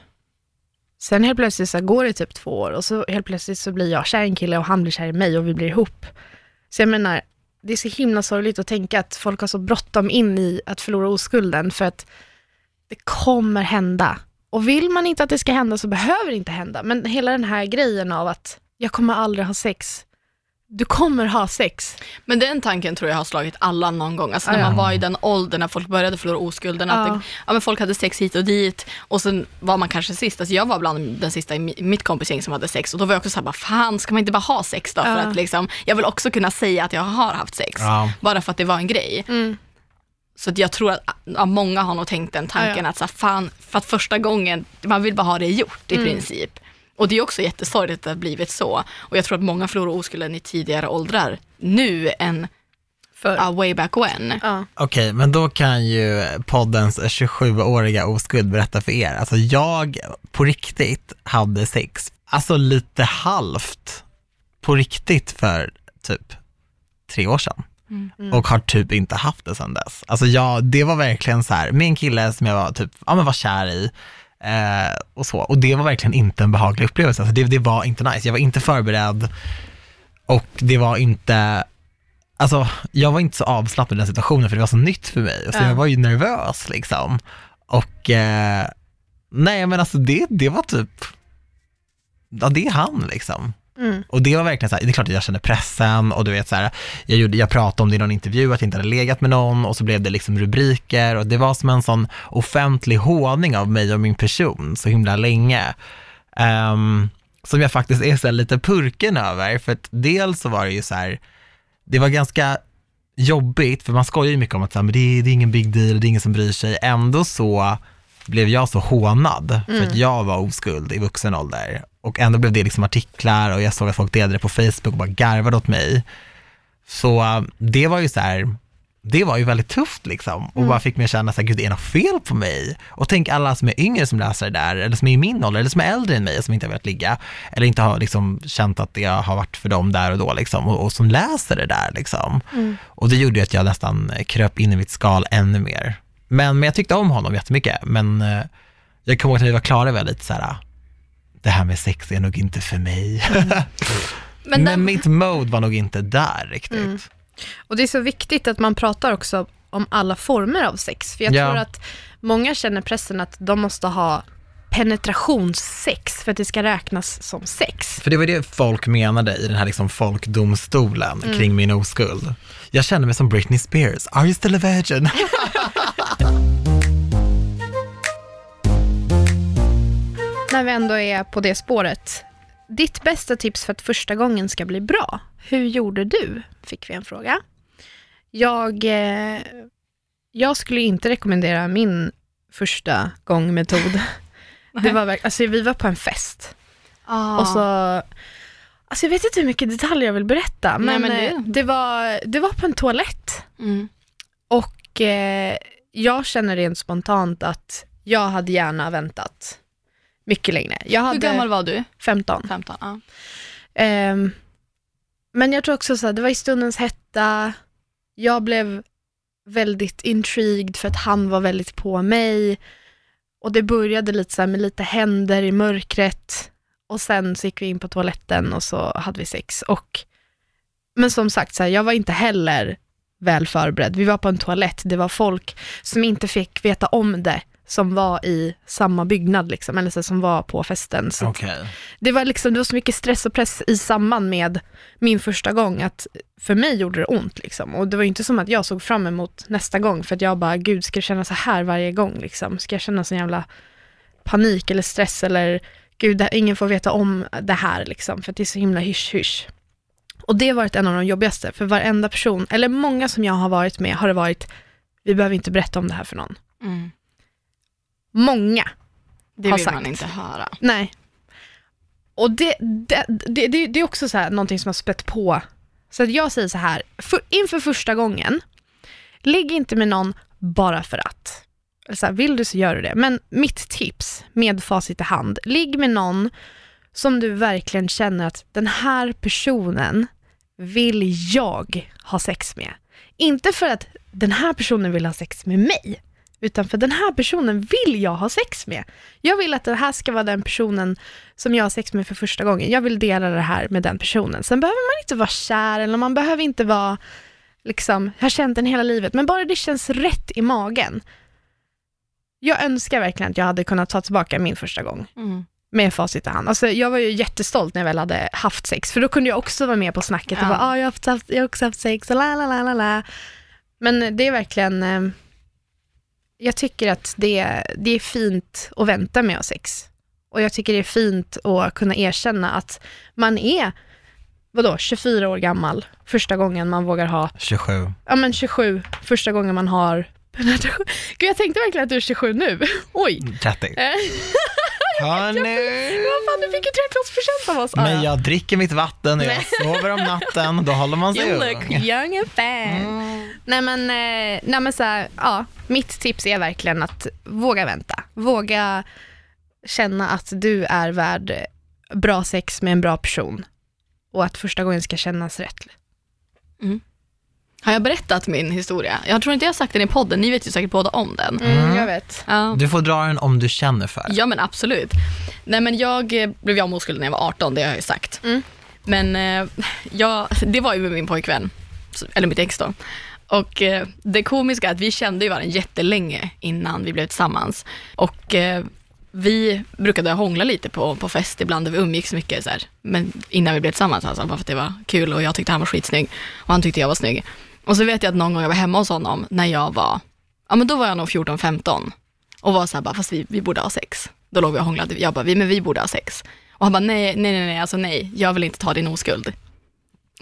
Sen helt plötsligt så går det typ två år och så helt plötsligt så blir jag kär i en kille och han blir kär i mig och vi blir ihop. Så jag menar, det är så himla sorgligt att tänka att folk har så bråttom in i att förlora oskulden för att det kommer hända. Och vill man inte att det ska hända så behöver det inte hända. Men hela den här grejen av att jag kommer aldrig ha sex. Du kommer ha sex. Men den tanken tror jag har slagit alla någon gång. Alltså när ja. man var i den åldern när folk började förlora oskulden. Att Ja. det, ja, men folk hade sex hit och dit och sen var man kanske sist. Alltså jag var bland den sista i mi- mitt kompisgäng som hade sex och då var jag också såhär, bara, fan ska man inte bara ha sex då? För Ja. att liksom, jag vill också kunna säga att jag har haft sex. Ja. Bara för att det var en grej. Mm. Så att jag tror att ja, många har nog tänkt den tanken ja. att så här, fan, för att första gången, man vill bara ha det gjort i Mm. princip. Och det är också jättesorgligt att det har blivit så. Och jag tror att många förlorar oskulden i tidigare åldrar nu än För, uh, way back when. ja. Okej, men då kan ju poddens 27-åriga oskuld berätta för er. Alltså jag på riktigt hade sex, alltså lite halvt på riktigt för typ tre år sedan. Och har typ inte haft det sedan dess. Alltså jag, det var verkligen så här, en kille som jag var typ, ja men var kär i. Eh, och så. Och det var verkligen inte en behaglig upplevelse. Alltså det, det var inte nice. Jag var inte förberedd och det var inte, alltså jag var inte så avslappnad i den situationen för det var så nytt för mig. Så Ja. jag var ju nervös liksom. Och eh, nej men alltså det, det var typ, ja det är han liksom. Mm. Och det var verkligen så här, det är klart att jag kände pressen och du vet så här, jag, gjorde, jag pratade om det i någon intervju att jag inte hade legat med någon och så blev det liksom rubriker och det var som en sån offentlig håning av mig och min person så himla länge. Ehm, som jag faktiskt är så lite purken över, för att dels så var det ju så här, det var ganska jobbigt, för man skojar ju mycket om att så här, men det, är, det är ingen big deal, det är ingen som bryr sig. Ändå så blev jag så hånad för att jag var oskuld i vuxen ålder. Och ändå blev det liksom artiklar och jag såg att folk delade det på Facebook och bara garvade åt mig. Så äh, det var ju så här, det var ju väldigt tufft liksom och bara fick mig att känna så här, gud det är något fel på mig. Och tänk alla som är yngre som läser det där, eller som är i min ålder, eller som är äldre än mig som inte har velat ligga, eller inte har liksom känt att det har varit för dem där och då liksom, och, och som läser det där liksom. Och det gjorde ju att jag nästan kröp in i mitt skal ännu mer. Men, men jag tyckte om honom jättemycket, men eh, jag kommer ihåg att vi var klara lite så här, det här med sex är nog inte för mig. (laughs) Men, Men, den, mitt mode var nog inte där riktigt. Mm. Och det är så viktigt att man pratar också om alla former av sex. För jag Ja. tror att många känner pressen att de måste ha penetrationssex för att det ska räknas som sex. För det var det folk menade i den här liksom folkdomstolen kring min oskuld. Jag kände mig som Britney Spears, are you still a virgin? (laughs) (laughs) När vi ändå är på det spåret. Ditt bästa tips för att första gången ska bli bra. Hur gjorde du? Fick vi en fråga. Jag, eh, jag skulle inte rekommendera min första gång-metod. (laughs) Det var alltså, vi var på en fest ah, och så Alltså jag vet inte hur mycket detaljer jag vill berätta, Nej, men, men det- eh, det... var, det var på en toalett. mm. Och eh, jag känner rent spontant att jag hade gärna väntat mycket längre. Jag Hur hade gammal var du? 15. 15? Ja. Ehm, men jag tror också så här, det var i stundens hetta. Jag blev väldigt intrigued för att han var väldigt på mig. Och det började lite så med lite händer i mörkret. Och sen så gick vi in på toaletten och så hade vi sex. Och, men som sagt, så här, jag var inte heller väl förberedd. Vi var på en toalett, det var folk som inte fick veta om det, som var i samma byggnad, liksom, eller så, som var på festen. Så Okej. det var, liksom, det var så mycket stress och press i samband med min första gång att för mig gjorde det ont. Liksom. Och det var inte som att jag såg fram emot nästa gång för att jag bara, gud ska jag känna så här varje gång? Liksom? Ska jag känna sån jävla panik eller stress eller gud, ingen får veta om det här liksom, för att det är så himla hysch-hysch. Och det har varit en av de jobbigaste, för varenda person, eller många som jag har varit med har det varit, vi behöver inte berätta om det här för någon. Mm. Många Det Har vill man inte höra. Nej. Och det, det, det, det, det är också så här, någonting som har spett på. Så att jag säger så här, för, inför första gången, ligg inte med någon bara för att. Eller Så här, vill du så gör du det. Men mitt tips med facit i hand, ligg med någon som du verkligen känner att den här personen vill jag ha sex med. Inte för att den här personen vill ha sex med mig, utan för den här personen vill jag ha sex med. Jag vill att det här ska vara den personen som jag har sex med för första gången. Jag vill dela det här med den personen. Sen behöver man inte vara kär eller man behöver inte vara, liksom, ha känt den hela livet, men bara det känns rätt i magen. Jag önskar verkligen att jag hade kunnat ta tillbaka min första gång Mm. med facit i hand. Alltså, jag var ju jättestolt när jag väl hade haft sex, för då kunde jag också vara med på snacket och Ja. bara, ah, jag, har haft, haft, jag har också haft sex och la la la la la. Men det är verkligen, eh, jag tycker att det, det är fint att vänta med att ha sex. Och jag tycker det är fint att kunna erkänna att man är, vadå, 24 år gammal första gången man vågar ha, 27. ja men 27 första gången man har penetration. (laughs) Gud jag tänkte verkligen att du är 27 nu. (laughs) Oj. 30. (laughs) Hörni. Vad fan, du fick ju 30 av oss. Men ja. jag dricker mitt vatten och jag sover om natten, då håller man sig You look ung. young and fat. Mm. Nej men, eh, nej men så här, ja, mitt tips är verkligen att våga vänta. Våga känna att du är värd bra sex med en bra person. Och att första gången ska kännas rätt. Har jag berättat min historia? Jag tror inte jag har sagt den i podden, ni vet ju säkert båda om den. Mm. jag vet. Ja. Du får dra den om du känner för. Ja men absolut. Nej men jag eh, blev av med oskuld när jag var 18, det har jag ju sagt. Mm. Men eh, jag, det var ju med min pojkvän, eller mitt ex då. Och eh, det komiska är att vi kände ju varandra jättelänge innan vi blev tillsammans. Och vi brukade hångla lite på, på fest ibland, där vi umgicks mycket så här. Men innan vi blev tillsammans alltså, bara för att det var kul och jag tyckte han var skitsnygg och han tyckte jag var snygg. Och så vet jag att någon gång jag var hemma hos honom när jag var, ja men då var jag nog 14-15 och var så här bara, fast vi, vi borde ha sex. Då låg vi och hånglade, jag bara, vi, men vi borde ha sex. Och han bara, nej, nej, nej, nej, alltså nej, jag vill inte ta din oskuld.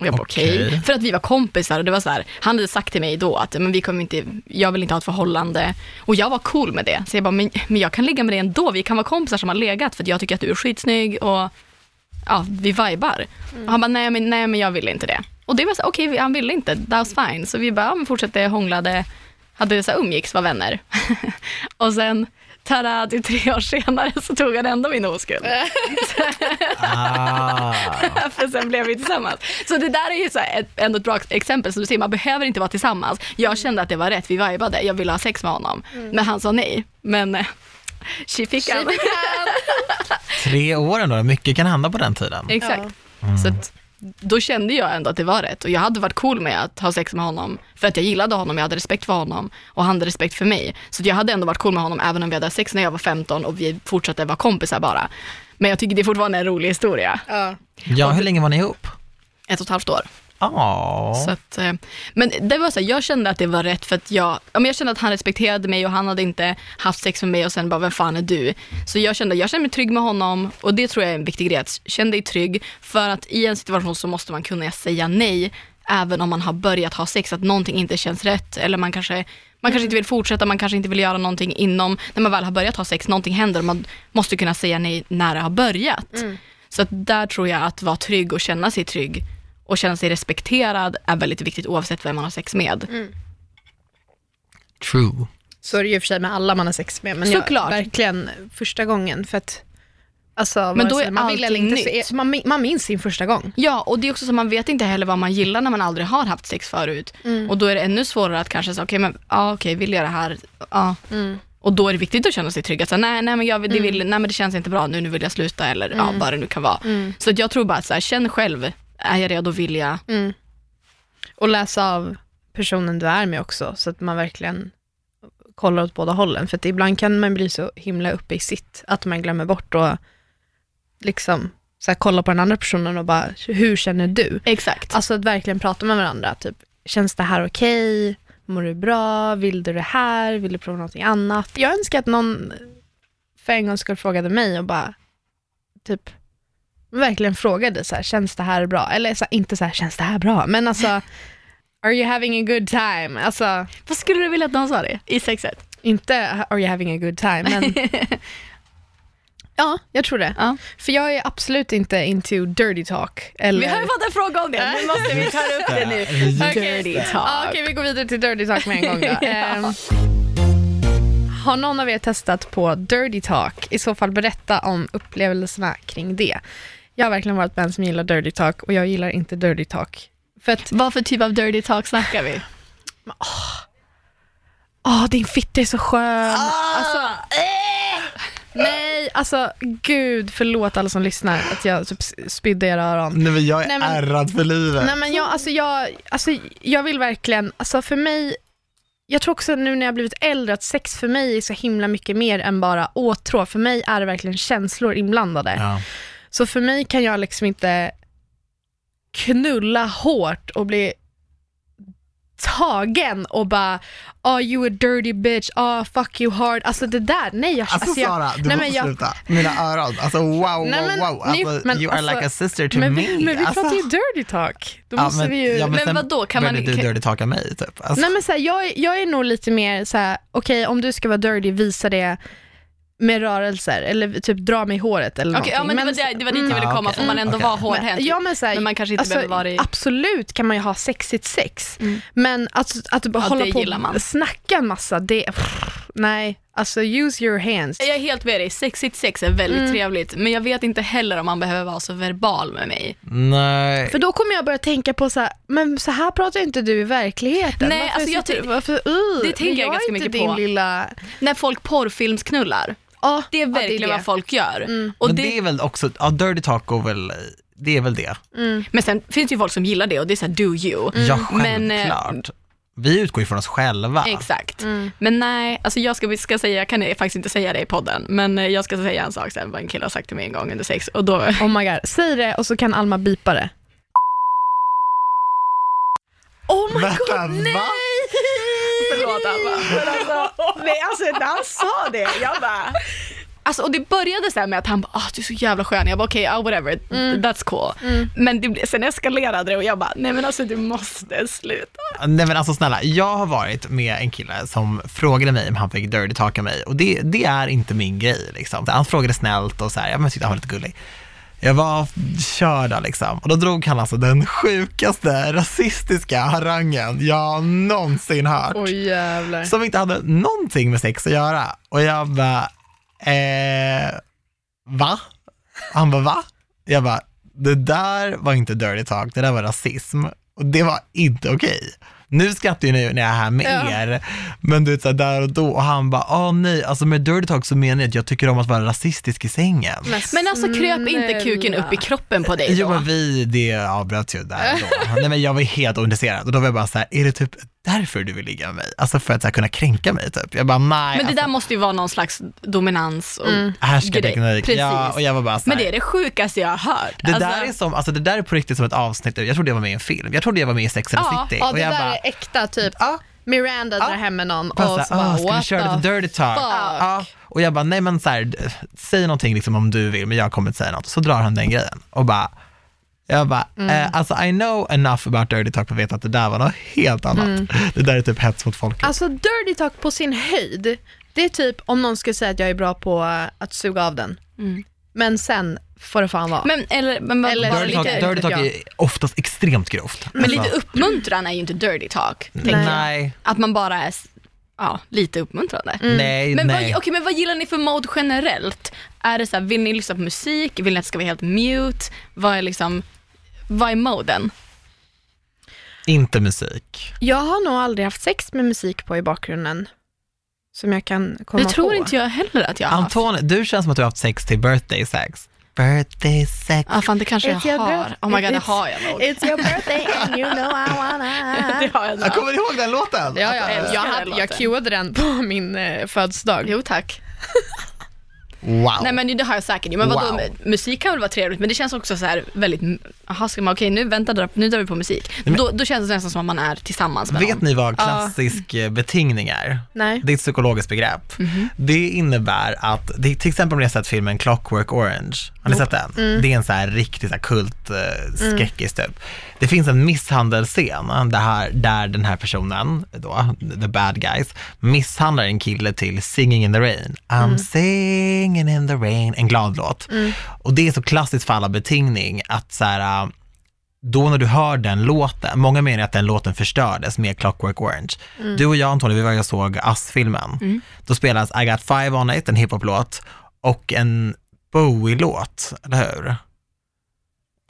Och jag bara, okej. Okej. För att vi var kompisar och det var så här, han hade sagt till mig då att, men vi kommer inte, jag vill inte ha ett förhållande. Och jag var cool med det. Så jag bara, men, men jag kan ligga med dig ändå, vi kan vara kompisar som har legat för att jag tycker att du är skitsnygg och ja, vi vibar. Och han bara, nej men, nej men jag vill inte det. Och det var så okej, han ville inte, that was fine. Så vi bara, men fortsatte hånglade, hade så här, umgicks, var vänner. (laughs) och sen, tada, till tre år senare så tog han ändå min oskuld. Ah. (laughs) För sen blev vi tillsammans. Så det där är ju så här ett, ändå ett bra exempel, som du ser, man behöver inte vara tillsammans. Jag kände att det var rätt, vi vibade, jag ville ha sex med honom. Men han sa nej. Men eh, she fick han. (laughs) Tre år ändå, mycket kan hända på den tiden. Exakt. Så att, då kände jag ändå att det var rätt och jag hade varit cool med att ha sex med honom för att jag gillade honom, jag hade respekt för honom och han hade respekt för mig. Så jag hade ändå varit cool med honom även om vi hade sex när jag var 15 och vi fortsatte vara kompisar bara. Men jag tycker det är fortfarande en rolig historia. Ja. Ja, hur länge var ni ihop? Ett och ett halvt år. Så att, eh, men det var så här, jag kände att det var rätt för att jag, ja, men jag kände att han respekterade mig och han hade inte haft sex med mig och sen bara, vem fan är du? Så jag kände, jag kände mig trygg med honom och det tror jag är en viktig grej, att känna dig trygg för att i en situation så måste man kunna säga nej även om man har börjat ha sex, att någonting inte känns rätt eller man kanske man kanske inte vill fortsätta, man kanske inte vill göra någonting inom, när man väl har börjat ha sex, någonting händer och man måste kunna säga nej när det har börjat. Så att där tror jag att vara trygg och känna sig trygg och känna sig respekterad är väldigt viktigt oavsett vem man har sex med. True. Så är det ju för sig med alla man har sex med, men Såklart. jag, verkligen första gången. För att, alltså, Men då är man vill eller allting inte, så nytt. är, man, man minns sin första gång. Ja, och det är också så man vet inte heller vad man gillar när man aldrig har haft sex förut. Och då är det ännu svårare att kanske säga, okej, men ja, okej, vill jag det här? Ja. Och då är det viktigt att känna sig trygg. Att säga, nej, nej, men jag vill, det vill, nej, men det känns inte bra nu, nu vill jag sluta eller ja, vad det nu kan vara. Så att jag tror bara att så här, känn själv, är jag redo, vill jag? Och läsa av personen du är med också, så att man verkligen kollar åt båda hållen. För att ibland kan man bli så himla uppe i sitt, att man glömmer bort och liksom så här, kolla på den andra personen och bara, hur känner du? Exakt. Alltså att verkligen prata med varandra, typ, känns det här okej? Mår du bra? Vill du det här? Vill du prova någonting annat? Jag önskar att någon för en gång skulle frågade mig och bara, typ, verkligen frågade så här, känns det här bra? Eller så här, inte så här, känns det här bra? Men alltså, (laughs) are you having a good time? Alltså, Vad skulle du vilja att någon sa det i sexet? inte are you having a good time, men (laughs) ja, jag tror det. Ja. För jag är absolut inte into dirty talk. Eller... Vi har ju fått en fråga om det, nu (laughs) måste vi ta upp det nu. Okej. Dirty Ja, talk. Okej, vi går vidare till dirty talk med en gång då. Ja. Ehm, har någon av er testat på dirty talk? I så fall berätta om upplevelserna kring det. Jag har verkligen varit en som gillar dirty talk och jag gillar inte dirty talk. För att Vad för typ av dirty talk snackar vi? åh din fitta är så skön. Ah! Alltså, eh! nej, alltså gud, förlåt alla som lyssnar att jag typ spydde era öron. Nej men jag är Nej, men- ärrad för livet. Nej men jag, alltså jag, alltså jag vill verkligen, alltså för mig, jag tror också nu när jag blivit äldre att sex för mig är så himla mycket mer än bara åtrå. För mig är det verkligen känslor inblandade. Ja. Så för mig kan jag liksom inte knulla hårt och bli tagen och bara oh you a dirty bitch, oh fuck you hard. Alltså det där, nej jag, Alltså, jag, Sara, du nej, måste men jag- sluta. Mina öron, alltså wow, Nej, wow, men wow. ni- Alltså, men you are alltså- like a sister to men, me. vi, men vi alltså. pratar ju dirty talk. Då Ja, måste men, vi ju... ja, men, Men vadå, kan man- du kan- dirty talka mig typ. Alltså, Nej men så här, jag, är- jag är nog lite mer så här: okej om du ska vara dirty, visa det med rörelser eller typ dra mig i håret eller Okej, ja, men det var, det, det var dit jag ville Mm. komma, får man ändå Okej. vara hårdhänt. Ja, men, så här, Men man kanske inte alltså, behöver vara i... Absolut kan man ju ha sexigt sex, Mm. men att, att bara Ja, hålla på och snacka en massa, det, nej, alltså use your hands. Jag är helt med dig, sexigt sex är väldigt Mm. trevligt, men jag vet inte heller om man behöver vara så verbal med mig. Nej. För då kommer jag börja tänka på så här, men så här pratar inte du i verkligheten. Nej, varför alltså jag sitter, ty- varför, uh, det tänker men jag ganska mycket på. lilla... När folk porrfilmsknullar, Ja, det är ja, verkligen det. vad folk gör. Mm. Och men det, det... är väl också, ja dirty talk går väl, det är väl det. Mm. Men sen finns det ju folk som gillar det och det är såhär do you. Ja, Men, eh, självklart. Vi utgår ju från oss själva. Exakt. Mm. Men nej, alltså jag ska, ska säga, jag kan faktiskt inte säga det i podden, men eh, jag ska säga en sak sen vad en kille har sagt till mig en gång under sex och då, Oh my god, säg det och så kan Alma bipa det. Oh my Vänta, god, nej! va? Men alltså, nej, alltså när han sa det, jag bara... Alltså, och det började så här med att han bara, ah, du är så jävla skön. Jag bara, okej, okay, whatever, that's cool. Mm. Men det, sen eskalerade det och jag bara, nej men alltså du måste sluta. Nej men alltså snälla, jag har varit med en kille som frågade mig om han fick dirty talka mig och det, det är inte min grej liksom. Han frågade snällt och så här, jag tyckte han var lite gullig. Jag var körd där, liksom och då drog han alltså den sjukaste rasistiska harangen jag någonsin hört. Oj jävlar. Som inte hade någonting med sex att göra. Och jag bara, eh, va? Han bara, va? Jag bara, det där var inte dirty talk, det där var rasism. Och det var inte okej. Nu skrattar ju ni när jag är här med Ja. er, men du vet så här, där och då, och han bara, åh nej, alltså med dirty talk så menar jag att jag tycker om att vara rasistisk i sängen. Men alltså kröp inte kuken upp i kroppen på dig Jo då? men vi, det avbröt ju där och då. Nej men jag var helt ointresserad och då var jag bara så här, är det typ därför du vill ligga med mig? Alltså för att så här, kunna kränka mig typ. Jag bara nej. Men det alltså, där måste ju vara någon slags dominans och Mm. Härskarteknik. Precis. Ja, och jag var bara så Men här, det är det sjukaste jag har hört. det Alltså, där är som, alltså det där är på riktigt som ett avsnitt, jag trodde jag var med i en film, jag trodde jag var med i Sex and the Ja, City. Ja och jag bara, är äkta typ. ja, Miranda Ja. drar hem med någon och bara så bara "Ah, ska vi what köra the lite dirty talk? Ja, och jag bara, nej men så här, säg någonting liksom om du vill, men jag kommer inte säga något. Så drar han den grejen och bara, jag bara, Mm. eh, alltså I know enough about dirty talk för att veta att det där var något helt annat. Det där är typ hets mot folket. Mm. Alltså dirty talk på sin höjd, det är typ om någon skulle säga att jag är bra på att suga av den. Mm. Men sen får det fan vara. Men, eller, men, Eller- dirty lite, talk, dirty talk ja. är oftast extremt grovt. men lite Alltså, uppmuntran är ju inte dirty talk. jag. Nej, Att man bara är ja, lite uppmuntrande. nej, Men, nej. vad, okej, men vad gillar ni för mode generellt? Är det så här, vill ni lyssna på musik? Vill ni att det ska vara helt mute? Vad är liksom, vad är moden? Inte musik. Jag har nog aldrig haft sex med musik på i bakgrunden. Som jag kan komma Det tror på. inte jag heller att jag har haft. Anton, du känns som att du har haft sex till birthday sex. Birthday sex. Ja, fan det kanske It's jag har. Oh my god, det it's- har jag nog. It's your birthday and you know I wanna. (laughs) Det har jag nog. Jag kommer ihåg den låten. Ja, ja. Jag älskar Jag, hade, jag låten. cueade den på min eh, födelsedag. Jo tack. Wow. Nej men det har jag säkert. Men vadå, Wow. musik kan väl vara trevligt men det känns också så här väldigt, jaha ska man, okej nu vänta, dra- nu drar vi på musik. men- Då, då känns det nästan som att man är tillsammans med Vet någon. ni vad klassisk ja. betingning är? Nej. Det är ett psykologiskt begrepp. Mhm. Det innebär att, det, till exempel om ni har sett filmen Clockwork Orange, har ni sett den? Mm. Det är en så här riktig så här kult eh, skräckis typ. Det finns en misshandelsscen där, här, där den här personen, då, the bad guys, misshandlar en kille till Singing in the Rain. I'm Mm. singing in the rain, en glad låt. Och det är så klassiskt för alla betingning att så här, äh, då när du hör den låten, många menar att den låten förstördes med Clockwork Orange. Du och jag Antonija, vi var och såg Ass-filmen. Då spelas I got five on it, en hiphop-låt, och en Bowie-låt, eller hur?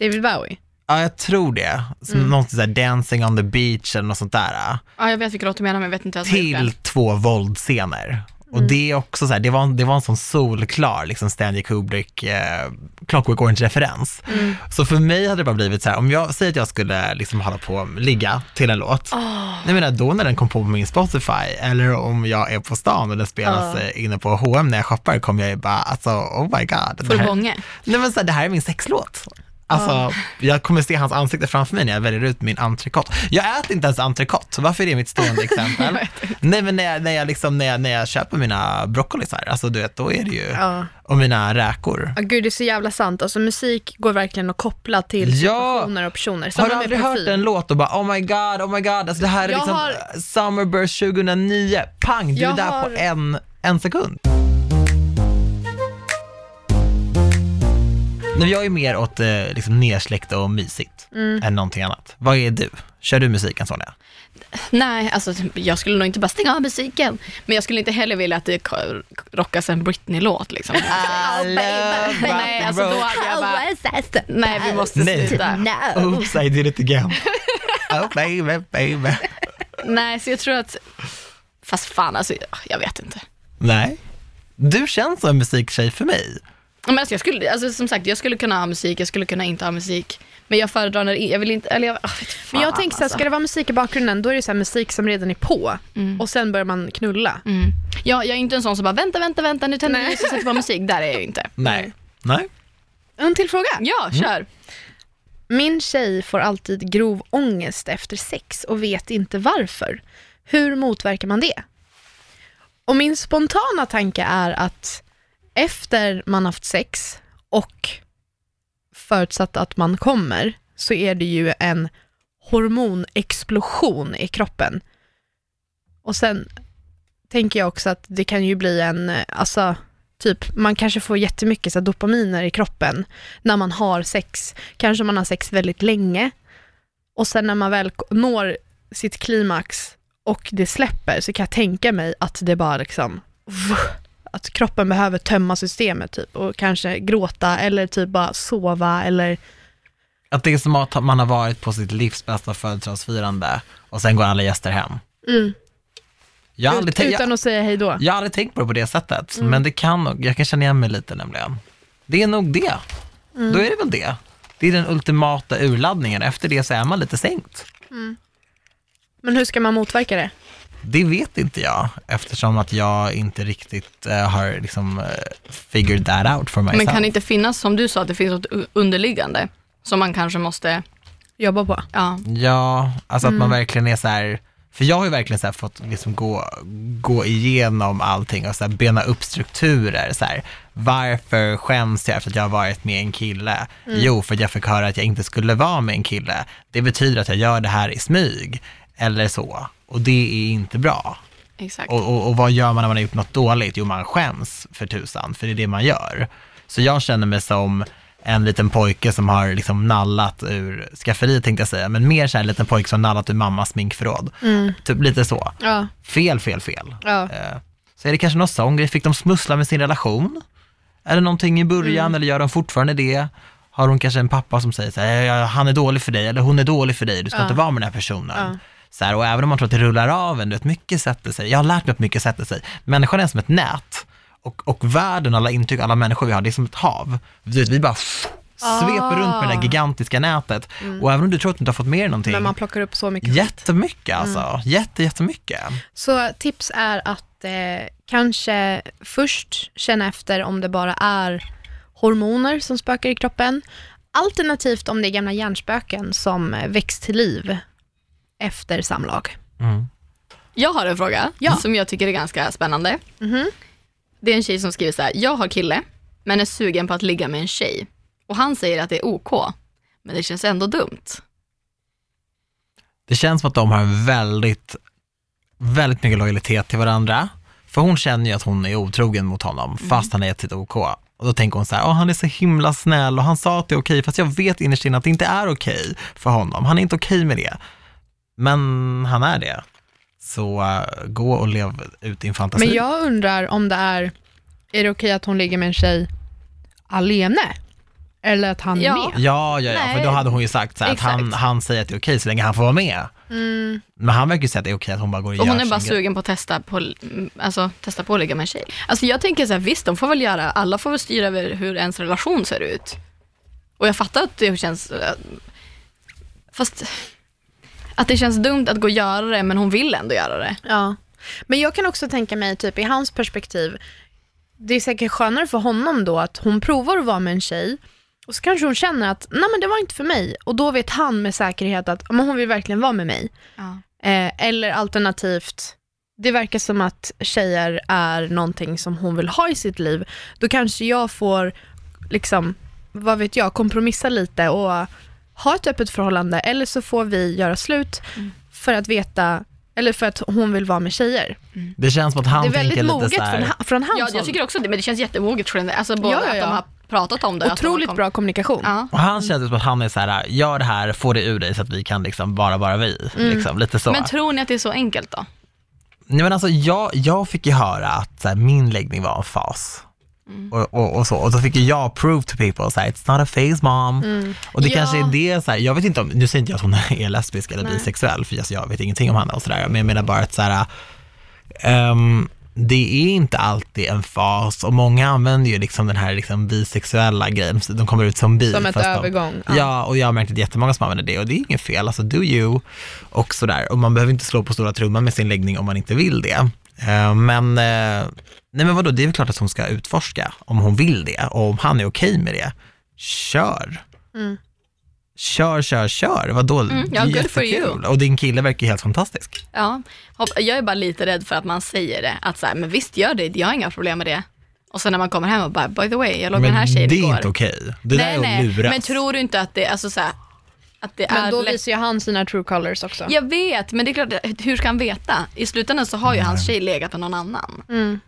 David Bowie. Ja, jag tror det. Som Mm. Något sådär Dancing on the beach eller något sånt där. Ja, jag vet vilken låt du menar men jag vet inte vad jag Till två våldscener. Och Mm. det är också så här, det var, det var en sån solklar liksom Stanley Kubrick, eh, Clockwork Orange-referens. Mm. Så för mig hade det bara blivit så här, om jag säger att jag skulle liksom hålla på, ligga till en låt, jag menar då när den kom på min Spotify, eller om jag är på stan och den spelas eh, inne på H&M när jag shoppar, kommer jag ju bara, alltså oh my god. Får du bånge? Nej men så här, det här är min sexlåt. Alltså, jag kommer se hans ansikte framför mig när jag väljer ut min entrecote. Jag äter inte ens entrecote, varför är det mitt stående (laughs) exempel? Nej men när jag, när jag, liksom, när jag, när jag köper mina broccolisar, alltså du vet, då är det ju, Ja. och mina räkor. Ja, gud, det är så jävla sant. Alltså, musik går verkligen att koppla till Ja. situationer och personer. Har Samma du med aldrig hört en låt och bara oh my god, oh my god, alltså det här är Jag liksom har- Summerburst 2009, pang, du är Jag där har- på en, en sekund. Nej, jag är mer åt eh, liksom nersläckt och mysigt Mm. än någonting annat. Vad är du? Kör du musiken Sonja? Nej, alltså jag skulle nog inte bara stänga av musiken. Men jag skulle inte heller vilja att det rockas en Britney-låt liksom. Nej, alltså då hade jag bara, nej vi måste Nej. sluta. Oops, I did it again. (laughs) Oh baby, baby. Nej, så jag tror att, fast fan alltså, jag vet inte. Nej. Du känns som en musiktjej för mig. Men alltså jag skulle, alltså som sagt, jag skulle kunna ha musik, jag skulle kunna inte ha musik. Men jag föredrar när jag vill inte, eller jag fan, Men jag tänker såhär, alltså. ska det vara musik i bakgrunden, då är det så här musik som redan är på. Mm. Och sen börjar man knulla. Mm. Ja, jag är inte en sån som bara, vänta, vänta, vänta, nu tänder Nej. vi och sätter på musik. Där är jag ju inte. (laughs) Nej. Nej. En till fråga. Ja, kör. Min tjej får alltid grov ångest efter sex och vet inte varför. Hur motverkar man det? Och min spontana tanke är att efter man haft sex och förutsatt att man kommer så är det ju en hormonexplosion i kroppen. Och sen tänker jag också att det kan ju bli en, eh, alltså typ man kanske får jättemycket så här, dopaminer i kroppen när man har sex. Kanske man har sex väldigt länge och sen när man väl når sitt klimax och det släpper så kan jag tänka mig att det bara liksom att kroppen behöver tömma systemet typ och kanske gråta eller typ bara sova eller Att det är som att man har varit på sitt livs bästa födelsedagsfirande och sen går alla gäster hem. mm, Jag ut, tänkt, utan jag, att säga hej då. jag har aldrig tänkt på det på det sättet, men det kan nog, jag kan känna igen mig lite nämligen. Det är nog det. Då är det väl det. Det är den ultimata urladdningen, efter det så är man lite sänkt. Men hur ska man motverka det? Det vet inte jag, eftersom att jag inte riktigt eh, har liksom uh, figured that out for myself. Men kan det inte finnas, som du sa, att det finns något underliggande som man kanske måste, Jobba på? ja. Ja, alltså Mm. att man verkligen är så här, för jag har ju verkligen så här fått liksom gå, gå igenom allting och så här bena upp strukturer. Så här, varför skäms jag efter att jag har varit med en kille? Mm. Jo, för att jag fick höra att jag inte skulle vara med en kille. Det betyder att jag gör det här i smyg, eller så. Och det är inte bra. Exakt. Och, och, och vad gör man när man har gjort något dåligt? Jo, man skäms för tusan, för det är det man gör. Så jag känner mig som en liten pojke som har liksom nallat ur skafferiet tänkte jag säga, men mer så här en liten pojke som nallat ur mammas sminkförråd. Typ lite så. Ja. Fel, fel, fel. ja. Eh, Så är det kanske någon sån grej, fick de smussla med sin relation? Är det någonting i början eller gör de fortfarande det? Har hon kanske en pappa som säger så här, "Ja, han är dålig för dig eller hon är dålig för dig, du ska Ja. inte vara med den här personen. Så här, och även om man tror att det rullar av en, du vet, mycket sätter sig. Jag har lärt mig att mycket sätter sig. Människan är som ett nät och, och världen, alla intryck, alla människor vi har, det är som ett hav. Du vet, vi bara sveper runt med det där gigantiska nätet. Och även om du tror att du inte har fått med dig någonting, Men man plockar upp så mycket jättemycket alltså. Jätte, jättemycket. Så tips är att eh, kanske först känna efter om det bara är hormoner som spökar i kroppen. Alternativt om det är gamla hjärnspöken som eh, väcks till liv efter samlag. Mm. Jag har en fråga Ja. som jag tycker är ganska spännande. Mhm. Det är en tjej som skriver så här, jag har kille, men är sugen på att ligga med en tjej. Och han säger att det är OK, men det känns ändå dumt. Det känns som att de har en väldigt, väldigt mycket lojalitet till varandra. För hon känner ju att hon är otrogen mot honom, fast han är sitt OK. Och då tänker hon så här, "Åh, han är så himla snäll och han sa att det är okej, fast jag vet innerst inne att det inte är okej för honom. Han är inte okej med det. Men han är det. Så äh, gå och lev ut din fantasi. Men jag undrar om det är, är det okej att hon ligger med en tjej alene? Eller att han Ja. är med. Ja, ja, ja, för Nej, då hade hon ju sagt så här, att han, exakt. han säger att det är okej så länge han får vara med. Mm. Men han verkar ju säga att det är okej att hon bara går och, Och gör hon är bara grej. sugen på att testa på, alltså, testa på att ligga med en tjej. Alltså jag tänker så här, visst de får väl göra, alla får väl styra över hur ens relation ser ut. Och jag fattar att det känns, eh, fast att det känns dumt att gå och göra det, men hon vill ändå göra det. Ja. Men jag kan också tänka mig, typ i hans perspektiv, det är säkert skönare för honom då att hon provar att vara med en tjej och så kanske hon känner att nej men det var inte för mig och då vet han med säkerhet att men hon vill verkligen vara med mig. Eh, eller alternativt, det verkar som att tjejer är någonting som hon vill ha i sitt liv. Då kanske jag får, liksom, vad vet jag, kompromissa lite och ha ett öppet förhållande. Eller så får vi göra slut Mm. för att veta, eller för att hon vill vara med tjejer. Det känns som att han det är väldigt tänker moget lite från, från hans Ja, jag tycker också det, men det känns jättemoget för den alltså både Ja, ja, att ja. de har pratat om det. att Otroligt kom- bra kommunikation. Ja. och han känns som att han är så här, gör det här, få det ur dig så att vi kan liksom bara vara vi. Mm. Liksom, lite så. Men tror ni att det är så enkelt då? Nej men alltså jag, jag fick ju höra att så här, min läggning var en fas. Mm. Och, och, och så, och då fick jag prove to people, så här, it's not a phase mom. Mm. Och det Ja. kanske är det, så här, jag vet inte om, nu säger inte jag att hon (laughs) är lesbisk eller Nej. bisexuell, för jag vet ingenting om henne och sådär, men jag menar bara att så här, ehm, det är inte alltid en fas och många använder ju liksom den här liksom bisexuella grejen, de kommer ut som bi. Som ett fast de- övergång. Ja. och jag har märkt att jättemånga som använder det och det är inget fel, alltså do you och sådär. Och man behöver inte slå på stora trumman med sin läggning om man inte vill det. Eh, Men, eh, nej men vadå, det är väl klart att hon ska utforska om hon vill det och om han är okej med det, kör. Mm. Kör, kör, kör. Vadå? Mm, ja, Det good for you. Och din kille verkar helt fantastisk. Ja, jag är bara lite rädd för att man säger det. Att så här, men visst gör det, jag har inga problem med det. Och sen när man kommer hem och bara, by the way, jag låg med den här tjejen det är igår. inte okej. Det där nej, är att nej, luras. men tror du inte att det, alltså så här, att det Men är då lätt? visar ju han sina true colors också. Jag vet, men det är klart, hur ska han veta? I slutändan så har ju hans tjej legat med någon annan. Mm.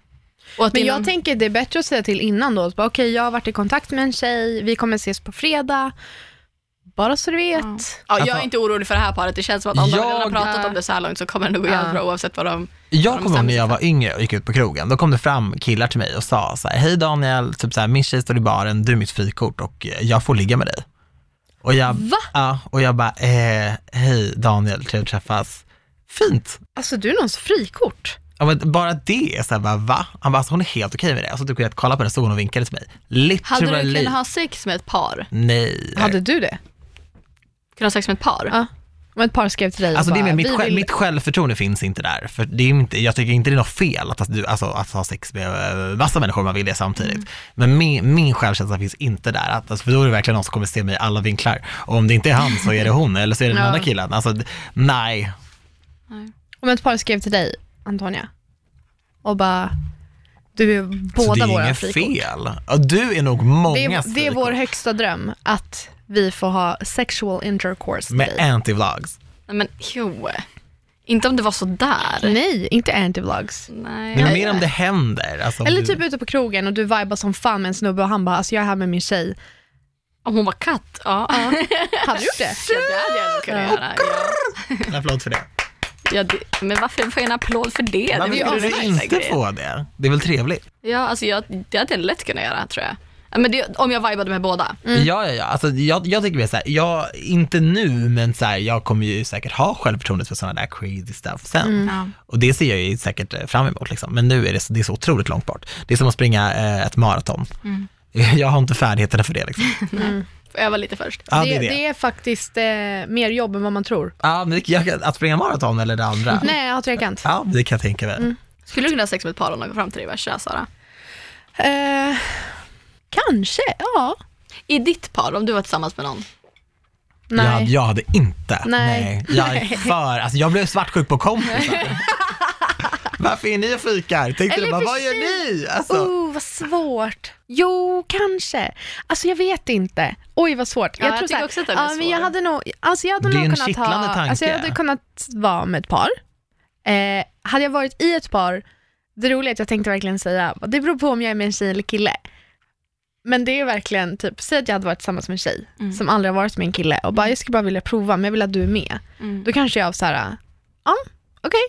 Men jag någon... tänker det är bättre att säga till innan då. Okej, jag har varit i kontakt med en tjej, vi kommer ses på fredag. Bara så du vet. Ja, jag Alltså- är inte orolig för det här paret. Det känns som att om de redan har Jag- pratat om det så här långt så kommer det nog gå Ja. jävligt bra oavsett vad de... Jag kommer ihåg när jag var yngre och gick ut på krogen, då kom det fram killar till mig och sa så här, hej Daniel, typ så här, min tjej står i baren, du är mitt frikort och eh, jag får ligga med dig. Och jag, Va? Ja, och jag bara, eh, hej Daniel, trevligt att träffas. Fint. Alltså du är någons frikort. Ja, men bara det, så här, bara, va? Han bara, alltså, hon är helt okej med det. Och så typ jag kolla på den, stod hon och vinkade till mig. Hade Literally. du kunnat ha sex med ett par? Nej. Hade du det? Kunnat ha sex med ett par? Ja. Om ett par skrev till dig Alltså det är bara, med, mitt, vill- mitt självförtroende finns inte där. För det är inte, jag tycker inte det är något fel att, alltså, alltså, att ha sex med eh, massa människor om man vill det samtidigt. Mm. Men min, min självkänsla finns inte där. Att, alltså, för då är det verkligen någon som kommer se mig i alla vinklar. Och om det inte är han så är det hon, eller så är det den (laughs) Ja. andra killen. Alltså, d- nej. Om ett par skrev till dig, Antonia, och bara, du är så båda det är våra inget frikort. fel. Ja, du är nog många Det är, det är vår frikort. högsta dröm, att vi får ha sexual intercourse med Med dig. anti-vlogs. Nej men jo. Inte om det var så där. Nej, inte anti-vlogs. Nej. Men mer om det händer. Alltså, om Eller du, typ ute på krogen och du vibar som fan med en snubbe och han bara, alltså jag är här med min tjej. Om hon var katt? Ja. Hade du gjort det? Ja, det hade jag nog kunnat göra. Ja. En applåd för det. Ja, det, men varför får jag en applåd för det? Man det vill är väl ju nice inte få det. Det är väl trevligt? Ja, alltså jag, det hade jag lätt kunnat göra tror jag. Ja, Men det, om jag vibade med båda. Mm. Ja, ja, ja. Alltså, jag, jag tycker mer så här, jag, inte nu, men så här, jag kommer ju säkert ha självförtroendet för sådana där crazy stuff sen. Mm. Ja. Och det ser jag ju säkert eh, fram emot, liksom. men nu är det, så- det är så otroligt långt bort. Det är som att springa eh, ett maraton. Mm. (laughs) Jag har inte färdigheterna för det. Liksom. (laughs) Öva lite först. Ja, det, det är det. det är faktiskt eh, mer jobb än vad man tror. Ja, men det, jag, att springa maraton eller det andra? (laughs) Nej, jag har trekant. Ja, det kan jag tänka mig. Mm. Skulle du kunna ha sex med ett par om de går fram till dig? Vad kör Sara? Eh, kanske, ja. I ditt par, om du var tillsammans med någon? Jag, Nej. jag hade inte. Nej. Jag är (laughs) för, alltså jag blev svartsjuk på kompisar. (laughs) Varför är ni och fikar? Tänkte Eller du bara, vad gör ni? Alltså, Oh, vad svårt. Jo, kanske. Alltså jag vet inte. Oj, vad svårt. Ja, jag tror här, också att är ja, men jag hade nog, alltså jag hade Det är nog en kunnat ha, tanke. alltså jag hade kunnat vara med ett par. Eh, hade jag varit i ett par, det roliga är att jag tänkte verkligen säga, det beror på om jag är med en tjej eller kille. Men det är verkligen typ, säg att jag hade varit tillsammans med en tjej Mm. som aldrig har varit med en kille och bara, jag skulle bara vilja prova, men jag vill att du är med. Mm. Då kanske jag så här, ja, okej,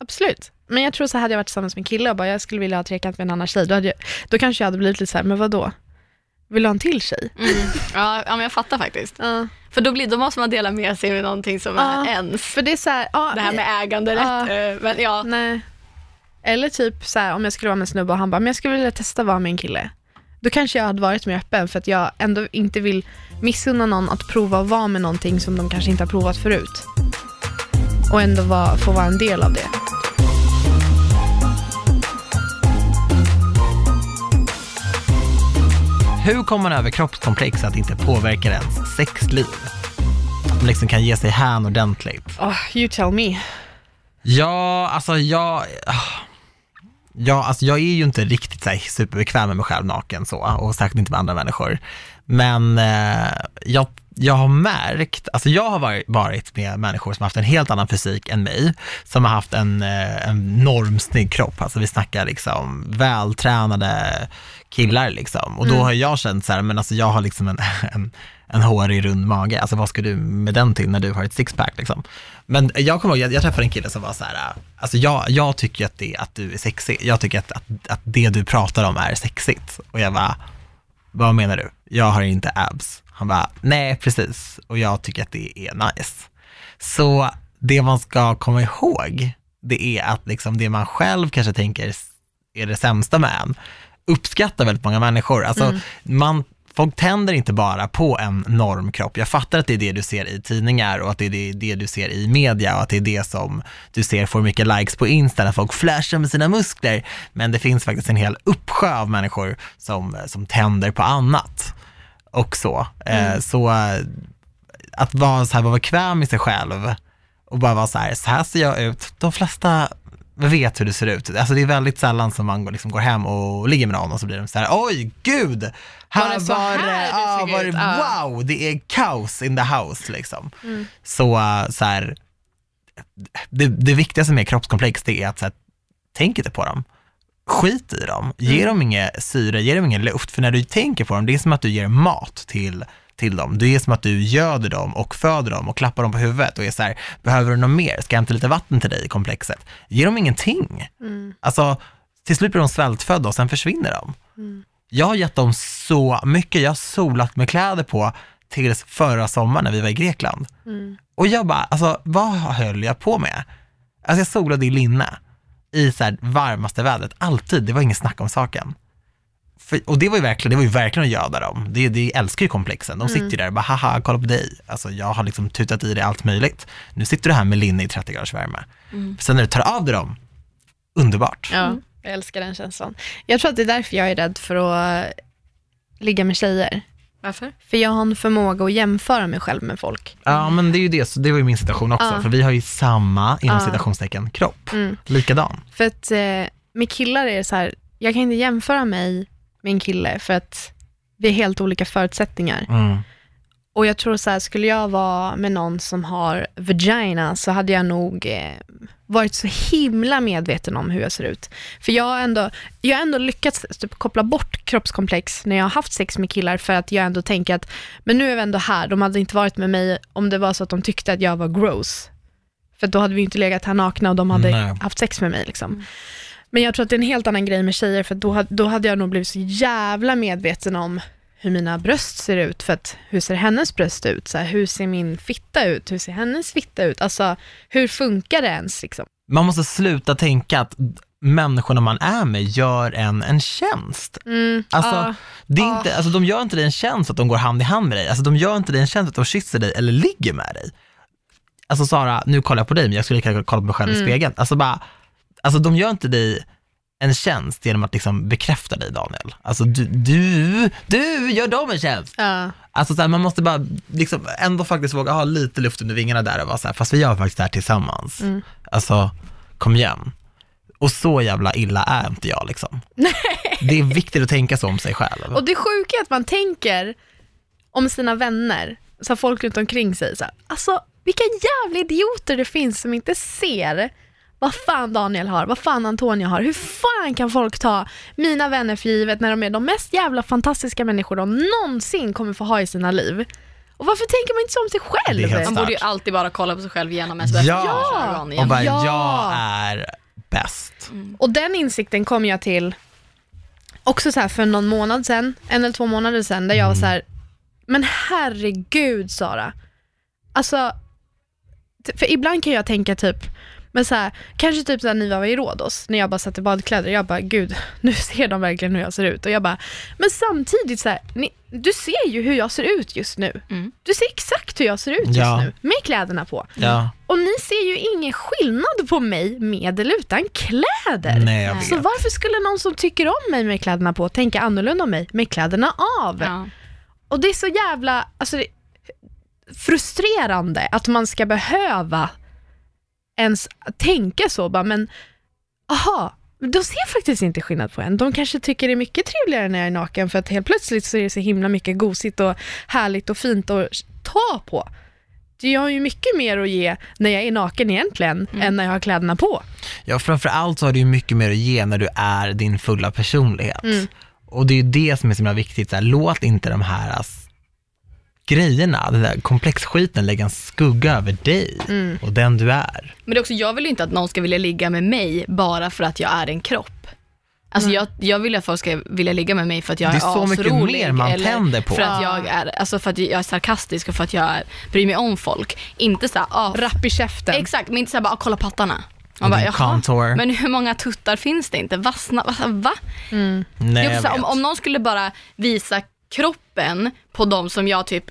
absolut. Men jag tror så hade jag varit tillsammans med en kille och bara, jag skulle vilja ha trekant med en annan tjej, då, hade jag, då kanske jag hade blivit lite så här, men vadå? Vill du ha en till tjej? Mm. Ja, ja, men jag fattar faktiskt. Ja. För då, blir, då måste man dela med sig med någonting som Ja. är ens. För det är så här, ja, Det här med äganderätt. Eh, Men ja, Nej. Eller typ så här, om jag skulle vara med en snubbe och han bara, men jag skulle vilja testa att vara med en kille. Då kanske jag hade varit mer öppen för att jag ändå inte vill missunna någon att prova att vara med någonting som de kanske inte har provat förut. Och ändå vara, få vara en del av det. Hur kommer man över kroppskomplex att inte påverkar ens sexliv? Man liksom kan ge sig hän ordentligt. Oh, you tell me. Ja, alltså jag... Ja, alltså jag är ju inte riktigt så här superbekväm med mig själv naken så, och säkert inte med andra människor. Men eh, jag, jag har märkt, alltså jag har varit, varit med människor som har haft en helt annan fysik än mig, som har haft en, eh, en normsnygg kropp, alltså vi snackar liksom vältränade killar liksom. Och då har jag känt så här, men alltså jag har liksom en, (laughs) en, en hårig rund mage, alltså vad ska du med den till när du har ett sixpack liksom? Men jag kommer ihåg, jag, jag träffade en kille som var så här, alltså jag, jag tycker att, det, att du är sexig, jag tycker att, att, att det du pratar om är sexigt. Och jag bara, vad menar du? Jag har inte abs. Han bara, nej precis. Och jag tycker att det är nice. Så det man ska komma ihåg, det är att liksom det man själv kanske tänker är det sämsta med en, uppskattar väldigt många människor. Alltså man, folk tänder inte bara på en normkropp. Jag fattar att det är det du ser i tidningar och att det är det, det du ser i media och att det är det som du ser får mycket likes på Insta när folk flashar med sina muskler. Men det finns faktiskt en hel uppsjö av människor som, som tänder på annat och så. Eh, så eh, att vara, så här, vara bekväm i sig själv och bara vara så här, så här ser jag ut. De flesta vet hur det ser ut. Alltså det är väldigt sällan som man går, liksom går hem och ligger med någon och så blir de så här, oj gud, här Var det så var här såg var det, wow, det är kaos in the house liksom. Så, eh, så här, det, det viktigaste med kroppskomplex det är att så här, tänk inte på dem. Skit i dem, ge dem inget syre, ge dem ingen luft, för när du tänker på dem, det är som att du ger mat till, till dem. Det är som att du göder dem och föder dem och klappar dem på huvudet och är så här, behöver du något mer? Ska jag hämta lite vatten till dig i komplexet? Ge dem ingenting. Alltså, till slut blir de svältfödda och sen försvinner de. Jag har gett dem så mycket, jag har solat med kläder på tills förra sommaren när vi var i Grekland. Och jag bara, alltså vad höll jag på med? Alltså jag solade i linne i så här varmaste vädret, alltid, det var ingen snack om saken. För, och det var ju verkligen, det var ju verkligen att göda dem. Det, det älskar ju komplexen. De sitter ju där och bara, haha, kolla på dig. Alltså jag har liksom tutat i dig allt möjligt. Nu sitter du här med linne i 30 graders värme. Sen när du tar av dig dem, underbart. Ja, jag älskar den känslan. Jag tror att det är därför jag är rädd för att ligga med tjejer. varför? För jag har en förmåga att jämföra mig själv med folk. Ja men det är ju det, så det var ju min situation också. Ja. För vi har ju samma, inom Ja. citationstecken, kropp. Mm. Likadan. För att eh, med killar är det så här, jag kan inte jämföra mig med en kille för att vi har helt olika förutsättningar. Mm. Och jag tror så här, skulle jag vara med någon som har vagina så hade jag nog eh, varit så himla medveten om hur jag ser ut. För jag har ändå, jag har ändå lyckats typ, koppla bort kroppskomplex när jag har haft sex med killar för att jag ändå tänker att, men nu är vi ändå här, de hade inte varit med mig om det var så att de tyckte att jag var gross. För då hade vi inte legat här nakna och de hade Nej. haft sex med mig. Liksom. Men jag tror att det är en helt annan grej med tjejer, för då, då hade jag nog blivit så jävla medveten om hur mina bröst ser ut, för att hur ser hennes bröst ut? Så här, hur ser min fitta ut? Hur ser hennes fitta ut? Alltså, hur funkar det ens? Liksom? Man måste sluta tänka att människorna man är med gör en en tjänst. Mm, Alltså, ja, det är ja. inte, alltså, de gör inte dig en tjänst att de går hand i hand med dig. Alltså, de gör inte dig en tjänst att de kysser dig eller ligger med dig. Alltså Sara, nu kollar jag på dig, men jag skulle lika gärna kolla på mig själv i Mm. spegeln. Alltså, bara, alltså de gör inte dig en tjänst genom att liksom bekräfta dig Daniel. Alltså du, du, du gör dem en tjänst. ja. Alltså så här, man måste bara liksom ändå faktiskt våga ha lite luft under vingarna där och vara så här, fast vi gör faktiskt det här tillsammans. Mm. Alltså, kom igen. Och så jävla illa är inte jag liksom. Det är viktigt att tänka så om sig själv. Och det sjuka är att man tänker om sina vänner, så folk runt omkring sig, så här, alltså vilka jävla idioter det finns som inte ser vad fan Daniel har, vad fan Antonia har. Hur fan kan folk ta mina vänner för givet när de är de mest jävla fantastiska människor de någonsin kommer få ha i sina liv? Och varför tänker man inte så om sig själv? Man borde ju alltid bara kolla på sig själv genom ens bästa Ja. Och bara, Ja. jag är bäst. Och den insikten kom jag till också så här för någon månad sedan, en eller två månader sedan, där jag var så här, men herregud Sara. Alltså, för ibland kan jag tänka typ, men så här, kanske typ här, ni var i Rhodos, när jag bara satt i badkläder, jag bara gud, (laughs) nu ser de verkligen hur jag ser ut. Och jag bara, men samtidigt så här, ni, du ser ju hur jag ser ut just nu. Mm. Du ser exakt hur jag ser ut just Ja. nu, med kläderna på. Ja, Och ni ser ju ingen skillnad på mig med eller utan kläder. nej jag Så vet. varför skulle någon som tycker om mig med kläderna på tänka annorlunda om mig med kläderna av? Ja. Och det är så jävla alltså, det, frustrerande att man ska behöva ens tänka så. Bara, men aha, de ser faktiskt inte skillnad på en. De kanske tycker det är mycket trevligare när jag är naken för att helt plötsligt så är det så himla mycket gosigt och härligt och fint att ta på. Jag har ju mycket mer att ge när jag är naken egentligen än när jag har kläderna på. Ja, framförallt så har du ju mycket mer att ge när du är din fulla personlighet. Mm. Och det är ju det som är så himla viktigt, så här, låt inte de här grejerna, den där komplexskiten lägga en skugga över dig Mm. och den du är. Men det är också, jag vill ju inte att någon ska vilja ligga med mig bara för att jag är en kropp. Alltså jag, jag vill att folk ska vilja ligga med mig för att jag Det är är så mycket asrolig, mer man tänder på. För att, Ja. jag är, alltså för att jag är sarkastisk och för att jag är, bryr mig om folk. Inte såhär, ah, Rapp i käften. exakt, men inte såhär bara, ah, kolla pattarna. Man bara, jaha, contour. men hur många tuttar finns det inte? Vassna, va? va? Mm. Nej, är jag också, så här, vet. om, om någon skulle bara visa kroppen på de som jag typ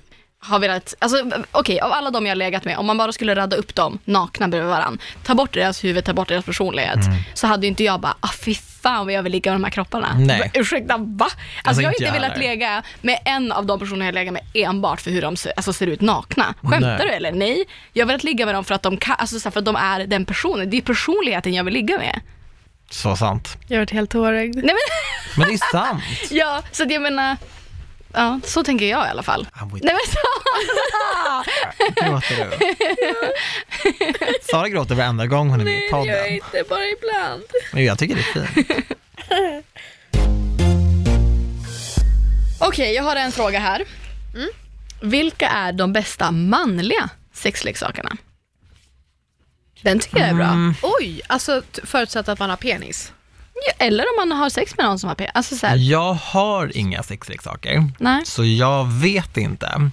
har velat, alltså okej, av alla de jag har legat med, om man bara skulle radda upp dem nakna bredvid varandra, ta bort deras huvud, ta bort deras personlighet, så hade ju inte jag bara, ah fy fan vad jag vill ligga med de här kropparna. Nej. Ursäkta, va? Alltså, Alltså, jag har inte jag velat heller. lägga med en av de personer jag legat med enbart för hur de ser, alltså, ser ut nakna. Skämtar Nej. du eller? Nej. Jag har velat ligga med dem för att de, kan, alltså, för att de är den personen, det är personligheten jag vill ligga med. Så sant. Jag har varit helt tårögd. Nej, men, Men det är sant. (laughs) ja, så att jag menar, ja, så tänker jag i alla fall. Nej men så, (laughs) Gråter du? Sara gråter varenda gång hon är med i podden. inte, bara ibland. Men jag tycker det är fint. Okej, jag har en fråga här. Mm. Vilka är de bästa manliga sexleksakerna? Den tycker jag är bra. Mm. Oj, alltså förutsatt att man har penis. Eller om man har sex med någon som har P. Alltså så här, Jag har inga sexleksaker, nej. så jag vet inte.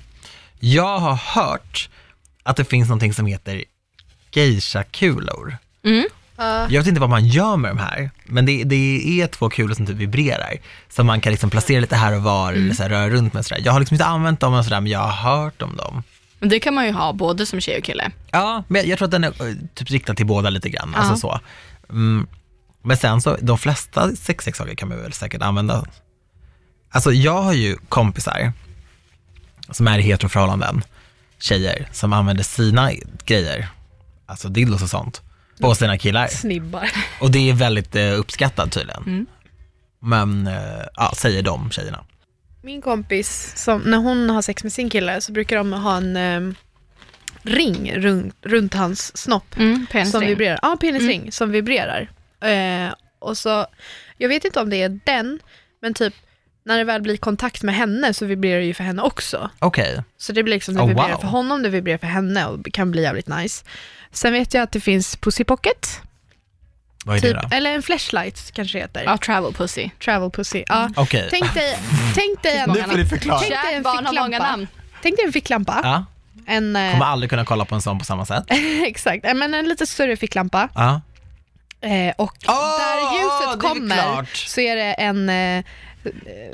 Jag har hört att det finns någonting som heter geisha-kulor. Mm. Jag vet inte vad man gör med de här, men det, det är två kulor som typ vibrerar. Som man kan liksom placera lite här och var, eller så här, röra runt med sådär. Jag har liksom inte använt dem och sådär, men jag har hört om dem. Men Det kan man ju ha både som tjej och kille. Ja, men jag, tror att den är eh, typ riktad till båda lite grann. Ja. Alltså så. Mm. Men sen så, de flesta sexleksaker kan man väl säkert använda. Alltså jag har ju kompisar som är i heteroförhållanden, tjejer, som använder sina grejer, alltså dildos och sånt, på sina killar. Snibbar. Och det är väldigt eh, uppskattat tydligen. Mm. Men, eh, ja, säger de tjejerna. Min kompis, som, när hon har sex med sin kille så brukar de ha en ehm, ring runt, runt hans snopp. Mm, Som vibrerar. Ja, penisring som vibrerar. Eh, och så, jag vet inte om det är den, men typ när det väl blir kontakt med henne så vibrerar det ju för henne också. Okej, Så det blir liksom, det Oh, vibrerar wow. för honom, det vibrerar för henne och kan bli jävligt nice. Sen vet jag att det finns Pussy Pocket, vad är typ, det då? eller en flashlight kanske det heter. Ja, travel pussy. Travel Pussy. Ja. Okej, Tänk dig, tänk dig en, nu får du förklara. Tänk dig en ficklampa. tänk dig en ficklampa. Ja, En, eh, kommer aldrig kunna kolla på en sån på samma sätt. (laughs) exakt, Eh, men en lite större ficklampa. Ja. Eh, och Åh, där ljuset är kommer så är det en, eh,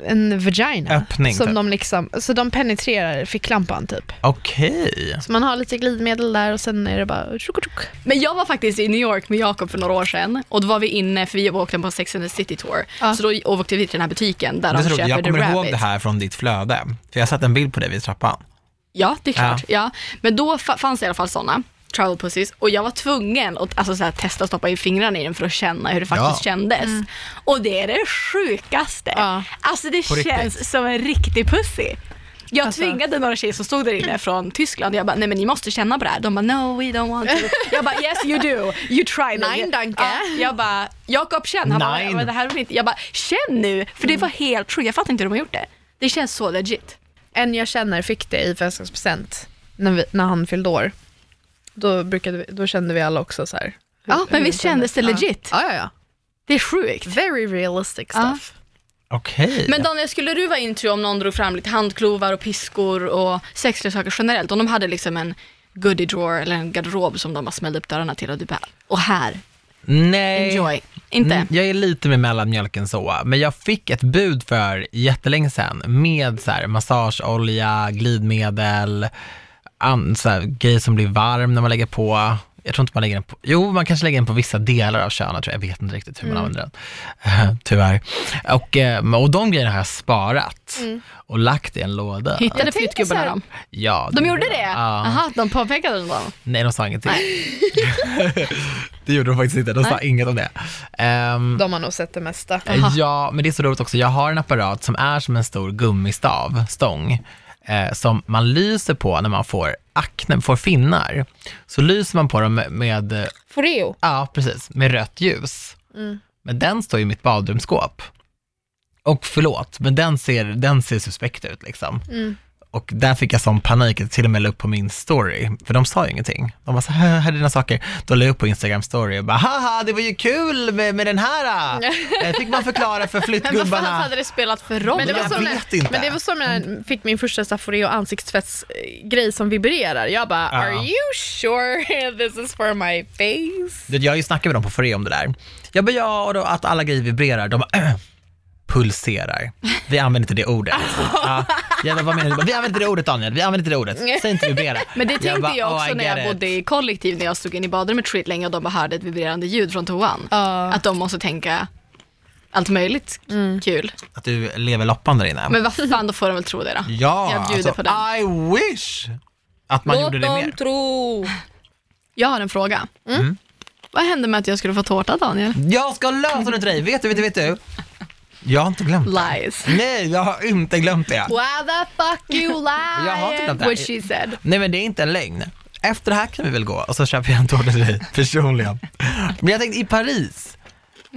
en vagina. Öppning, Som typ. de liksom, så de penetrerar ficklampan typ. Okej. Så man har lite glidmedel där och sen är det bara tjuk tjuk. Men jag var faktiskt i New York med Jakob för några år sedan och då var vi inne, för vi åkte på Sex and the City Tour. Ja. Så då åkte vi till den här butiken där Det de köper Jag kommer The ihåg Rabbit. det här från ditt flöde, för jag har sett en bild på dig vid trappan. Ja, det är klart. Ja. Men då fa- fanns det i alla fall sådana travel pussies och jag var tvungen att alltså, så här, testa att stoppa in fingrarna i den för att känna hur det faktiskt Ja. kändes. Och det är det sjukaste. Ja. Alltså det På känns riktigt? som en riktig pussy. Jag Alltså. tvingade några tjejer som stod där inne från Tyskland, jag bara, nej men ni måste känna på det här. De bara, no we don't want to. Jag bara, yes you do, you try it. Nein, danke. Ja, jag bara, Jakob känn. Han bara, men det här inte. Jag bara, känn nu, för det var helt sjukt. Jag fattar inte hur de har gjort det. Det känns så legit. En jag känner fick det i födelsedagspresent när, när han fyllde år. Då, brukade vi, då kände vi alla också så här. hur- Ja, men hur visst kändes det legit? Ja, ja, ja. Det är sjukt. Very realistic Ja. stuff. Okej. Men Daniel, skulle du vara intro om någon drog fram lite handklovar och piskor och sexleksaker generellt? Om de hade liksom en goodie drawer eller en garderob som de bara smällde upp dörrarna till och du bara, och här, Nej. enjoy. Inte? Mm, Jag är lite med mellanmjölken så, men jag fick ett bud för jättelänge sedan med så här, massageolja, glidmedel, an, så här, grejer som blir varm när man lägger på. Jag tror inte man lägger den på, jo man kanske lägger den på vissa delar av könet, tror jag. jag vet inte riktigt hur man använder den. (laughs) Tyvärr. Och, eh, och de grejerna har jag sparat och lagt i en låda. Hittade flyttgubbarna dem? Ja, De gjorde det? Ja. Aha, de påpekade dem då? Nej, de sa ingenting. (laughs) det gjorde de faktiskt inte, de sa Nej. inget om det. Ehm, De har nog sett det mesta. Aha. Ja, men det är så roligt också. Jag har en apparat som är som en stor gummistav, stång, eh, som man lyser på när man får akne, får finnar. Så lyser man på dem med, med Foreo. ja precis, med rött ljus. Mm. Men den står i mitt badrumsskåp. Och förlåt, men den ser, den ser suspekt ut liksom. Mm. Och där fick jag sån panik att jag till och med la upp på min story, för de sa ju ingenting. De var så här, här är dina saker. Då la jag upp på Instagram story och bara, haha, det var ju kul med, med den här. (laughs) Eh, fick man förklara för Men vad fan flyttgubbarna. hade det spelat för roll? Men det, var jag så när, vet inte. men det var så när jag fick min första Saforeo ansiktstvättsgrej som vibrerar. Jag bara, Ja. are you sure (laughs) this is for my face? Jag har ju snackat med dem på Foré om det där. Jag bara, ja, och då, att alla grejer vibrerar. De bara, (clears throat) pulserar. Vi använder inte det ordet. (laughs) Ja. Jag bara, vad menar du? Vi använder inte det ordet Daniel, vi använder inte det ordet. Säg inte vibrera. Men det tänkte jag, bara, också oh, I när get jag it. bodde i kollektiv när jag stod inne i badrummet skitlänge och de bara hörde ett vibrerande ljud från toan. Ja. Att de måste tänka allt möjligt kul. Att du lever loppan där inne. Men vad fan, då får de väl tro det då. ja, jag bjuder på den. I wish att man gjorde det mer. tro. Jag har en fråga. Mm. Vad hände med att jag skulle få tårta Daniel? Jag ska lösa det till dig, vet du, vet du, vet du? Jag har inte glömt det. Lies. Nej, jag har inte glömt det. Why the fuck you lie? (laughs) Jag har inte glömt det. What she said. Nej men det är inte en lögn. Efter det här kan vi väl gå och så köper jag en tårta till dig (laughs) personligen. Men jag tänkte i Paris,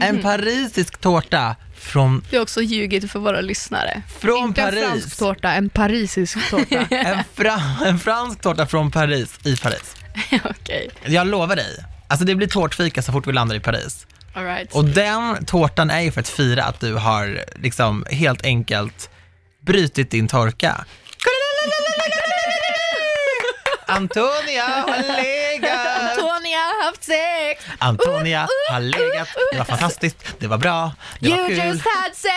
en parisisk tårta från, Du har också ljugit för våra lyssnare. från Inte en Paris. fransk tårta, en parisisk (laughs) tårta. En, fra, en fransk tårta från Paris, i Paris. Okej, Jag lovar dig. Alltså det blir tårtfika så fort vi landar i Paris. Alright. Och den tårtan är ju för att fira att du har liksom helt enkelt brutit din torka. Antonia har legat. Tony har haft sex, Antonia har legat. Det var fantastiskt, det var bra, det var you kul. just had sex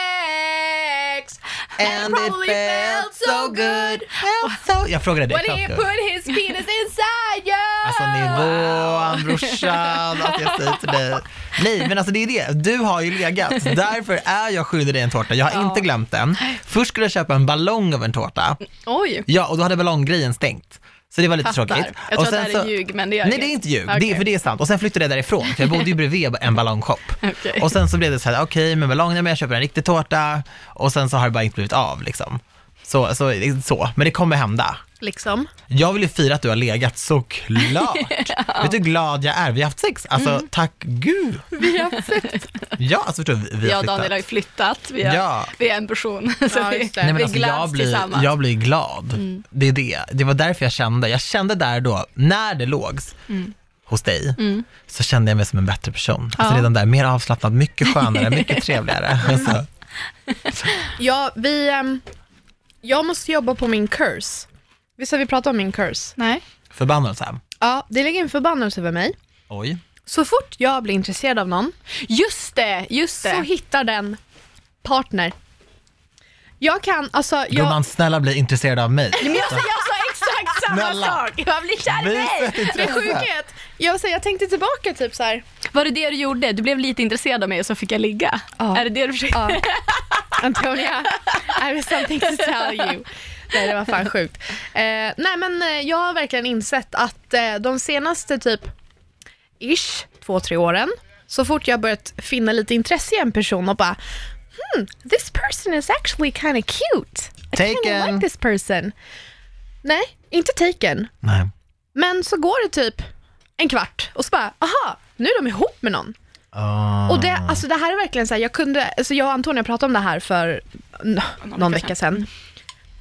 And it probably felt so good. Felt so... Jag frågade dig, when he felt put his penis inside you. Alltså nivån brorsan, att jag säger till dig. Nej men alltså det är det, du har ju legat, därför är jag skyldig dig en tårta. Jag har Ja. inte glömt den. Först skulle jag köpa en ballong av en tårta, Oj. ja och då hade ballonggrejen stängt. Så det var lite Fattar. tråkigt. Jag Och tror att det sen här är ljug, men det gör Nej det är inte ljug, det Okej. är, för det är sant. Och sen flyttade jag därifrån, för jag bodde ju bredvid en ballongshop. Okej. Och sen så blev det så här, okej med ballongen, men jag köper en riktig tårta. Och sen så har det bara inte blivit av liksom. Så, så, så. men det kommer hända. Liksom. Jag vill ju fira att du har legat såklart. (laughs) Vet du hur glad jag är? Vi har haft sex. Alltså Mm. tack gud. Vi har sex. (laughs) Ja, alltså förstår du, vi Jag har och flyttat. Daniel har ju flyttat. Vi är, Ja. vi är en person. (laughs) Så Ja, vi. Nej, men vi alltså, jag, blir, tillsammans. jag blir glad. Mm. Det är det. Det var därför jag kände. Jag kände där då, när det lågs Mm. hos dig, så kände jag mig som en bättre person. Alltså Ja. redan där, mer avslappnad, mycket skönare, mycket trevligare. Alltså, Ja, vi... ehm, jag måste jobba på min curse. Visst har vi pratat om min curse? Nej. förbannelse. Ja, det ligger en förbannelse över mig. Oj. Så fort jag blir intresserad av någon Just det, just det. så hittar den partner. Jag kan, alltså... Jag, Gumman, snälla bli intresserad av mig. men jag, sa- jag sa exakt samma Snälla. sak. Jag blir kär i ett Det är sjukhet. Jag, så, jag tänkte tillbaka typ så här. Var det det du gjorde? Du blev lite intresserad av mig och så fick jag ligga? Ja. Är det det du försökte? Ja. Antonia, I have something to tell you. Nej, det var fan sjukt. Eh, nej, men eh, jag har verkligen insett att eh, de senaste typ ish, två, tre åren, så fort jag börjat finna lite intresse i en person och bara hmm, this person is actually kind of cute. I kind of like this person. Nej, inte taken. Nej. Men så går det typ en kvart och så bara, aha, nu är de ihop med någon. Ah. Och det, alltså det här är verkligen så här, jag kunde, alltså jag och Antonija pratade om det här för n- någon vecka vecka sedan.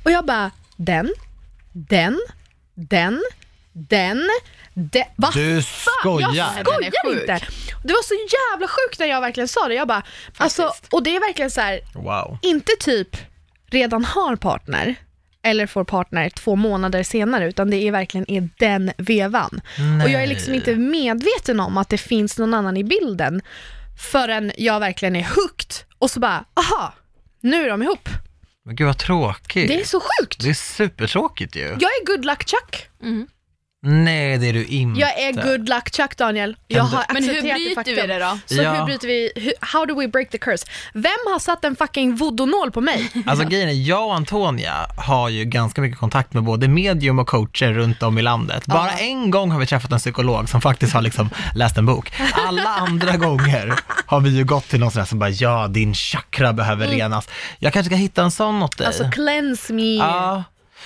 Och jag bara, den, den, den, den, Det, va Du skojar. Jag Den skojar inte. Det var så jävla sjukt när jag verkligen sa det. Jag bara, alltså, och det är verkligen så här, Wow. inte typ redan har partner eller får partner två månader senare, utan det är verkligen i den vevan. Och jag är liksom Nej. inte medveten om att det finns någon annan i bilden förrän jag verkligen är hooked och så bara, aha, nu är de ihop. Men gud vad tråkigt. Det är så sjukt. Det är supertråkigt ju. Jag är good luck Chuck. Nej, det är du inte. Jag är good luck Chuck Daniel. Jag du- har Men hur accepterat bryter faktum. vi det då? Så Ja. hur bryter vi, hur, how do we break the curse? Vem har satt en fucking voodoo-nål på mig? (laughs) Alltså grejen är, jag och Antonia har ju ganska mycket kontakt med både medium och coacher runt om i landet. Bara en gång har vi träffat en psykolog som faktiskt har liksom läst en bok. Alla andra gånger har vi ju gått till någon sån här som bara, ja din chakra behöver renas. Jag kanske ska hitta en sån åt dig. Alltså cleanse me. Ja,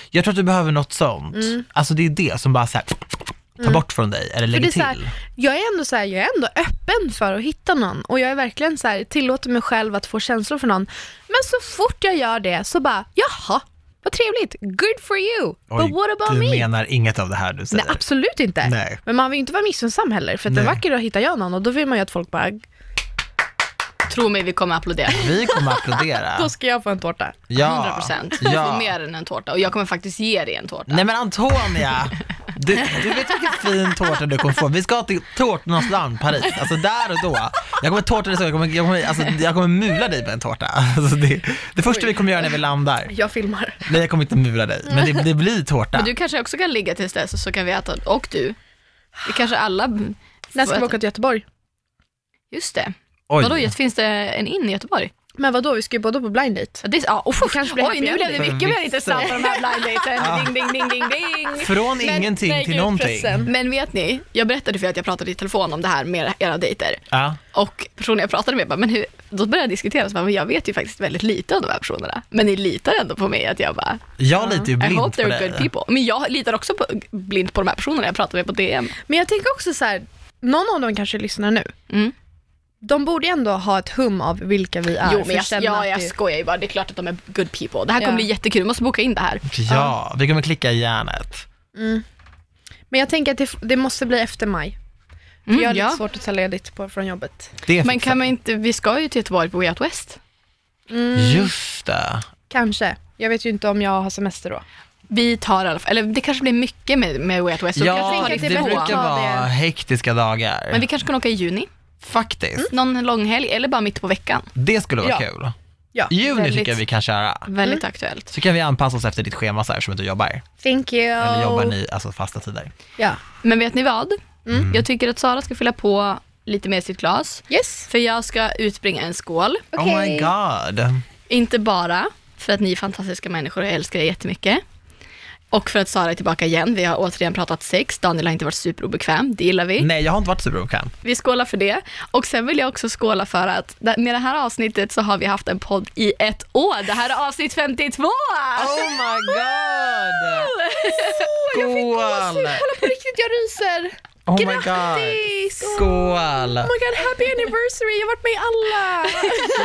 jag tror att du behöver något sånt. Alltså det är det som bara så här, ta bort från dig eller är så här, till. jag är ändå så här, jag är ändå öppen för att hitta någon och jag är verkligen så här, tillåter mig själv att få känslor för någon. Men så fort jag gör det så bara, jaha, vad trevligt, good for you, but what about du me? menar inget av det här du säger. Nej, absolut inte. Nej. Men man vill ju inte vara missunnsam heller, för att en vacker dag hittar jag någon och då vill man ju att folk bara, Tro mig, vi kommer applådera. Vi kommer applådera. då ska jag få en tårta. 100 procent. Du Ja. får mer än en tårta och jag kommer faktiskt ge dig en tårta. Nej men Antonia, du, du vet vilken fin tårta du kommer få. Vi ska till tårtornas land, Paris. Alltså där och då. Jag kommer tårta dig så, jag kommer, jag kommer, alltså, jag kommer mula dig på en tårta. Alltså, det, det första vi kommer göra när vi landar. Jag filmar. Nej jag kommer inte mula dig, men det, det blir tårta. Men du kanske också kan ligga tills dess så kan vi äta, och du. Vi kanske alla... När ska vi åka till Göteborg? Just det. Oj. Vadå, finns det en in i Göteborg? Men vadå, vi ska ju båda på blind date. Ja, det, ja, oh, kanske blir oj, nu blev det mycket mer intressant på de här blind daten. Ding, ding, ding, ding, ding. Från Men- ingenting nej, till gud, någonting. pressen. Men vet ni, jag berättade för er att jag pratade i telefon om det här med era dejter. Ja. Och personen jag pratade med bara, men hur, då började jag diskutera, så bara, men jag vet ju faktiskt väldigt lite om de här personerna. Men ni litar ändå på mig att jag bara, Jag litar ju I blint hope på they're dig. good people. Men jag litar också på, blint på de här personerna jag pratar med på DM. Men jag tänker också så här, någon av dem kanske lyssnar nu. Mm. De borde ju ändå ha ett hum av vilka vi är. Jo, men jag, ja, jag det- skojar ju bara. Det är klart att de är good people. Det här kommer Ja. bli jättekul. Vi måste boka in det här. Ja, vi kommer klicka i hjärnet. Men jag tänker att det, det måste bli efter maj. För Mm, jag har lite ja. svårt att ta ledigt på, från jobbet. Men kan man vi. inte, vi ska ju till Göteborg på Way Out West. Just det. Kanske. Jag vet ju inte om jag har semester då. Vi tar i alla fall, eller det kanske blir mycket med, med Way Out West. Ja, tänker att det, det brukar vara hektiska dagar. Men vi kanske kan åka i juni, Faktiskt. någon långhelg eller bara mitt på veckan. Det skulle vara Ja. kul. Ja, Juni väldigt. tycker jag vi kan köra. Väldigt aktuellt. Så kan vi anpassa oss efter ditt schema så här som att du jobbar. Thank you. Eller jobbar ni alltså fasta tider? Ja. Men vet ni vad? Mm. Jag tycker att Sara ska fylla på lite mer sitt glas. Yes. För jag ska utbringa en skål. Oh my god. Inte bara för att ni är fantastiska människor och jag älskar er jättemycket. Och för att Sara är tillbaka igen. Vi har återigen pratat sex. Daniel har inte varit superobekväm. Det gillar vi. Nej, jag har inte varit superobekväm. Vi skålar för det. Och sen vill jag också skåla för att med det här avsnittet så har vi haft en podd i ett år. Det här är avsnitt 52! Oh my god! Skål! Kolla på riktigt, jag ryser. Oh my god. Grattis! Skål! Oh my god, happy anniversary! Jag har varit med i alla.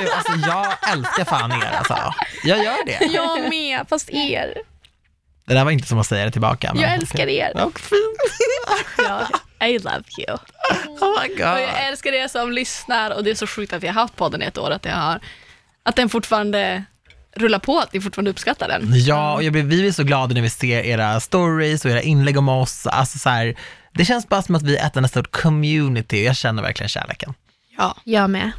Gud, alltså jag älskar fan er alltså. Jag gör det. Jag med, fast er. Det där var inte som att säga det tillbaka. Men Jag älskar er. Och fint. (laughs) Ja, I love you. Oh my Och god. jag älskar er som lyssnar och det är så sjukt att vi har haft podden i ett år, att, jag har, att den fortfarande rullar på, att ni fortfarande uppskattar den. Ja, och jag blir, vi blir så glada när vi ser era stories och era inlägg om oss. Alltså så här, det känns bara som att vi är ett enda stort community. Jag känner verkligen kärleken. Ja. Jag med.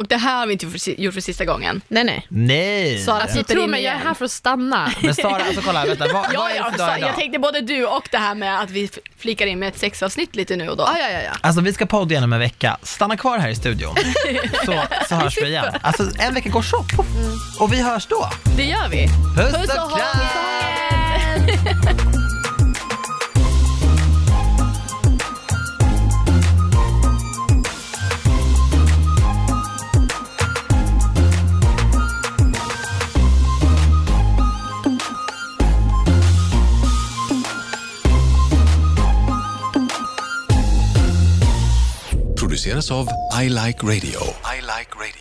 Och det här har vi inte gjort för, si- gjort för sista gången. Nej, nej. Nej! Sara Alltså, sitter tro mig, jag är här för att stanna. Men Sara, alltså kolla, vänta, vad, (laughs) Ja, vad är det ja, för dag idag? jag tänkte både du och det här med att vi flikar in med ett sexavsnitt lite nu och då. Ja, ja, ja. ja. Alltså vi ska podda igen om en vecka. Stanna kvar här i studion, (laughs) så, så hörs vi igen. Alltså en vecka går så fort. Och vi hörs då. Det gör vi. Puss Puss och och kram! Of av I Like Radio. I like radio.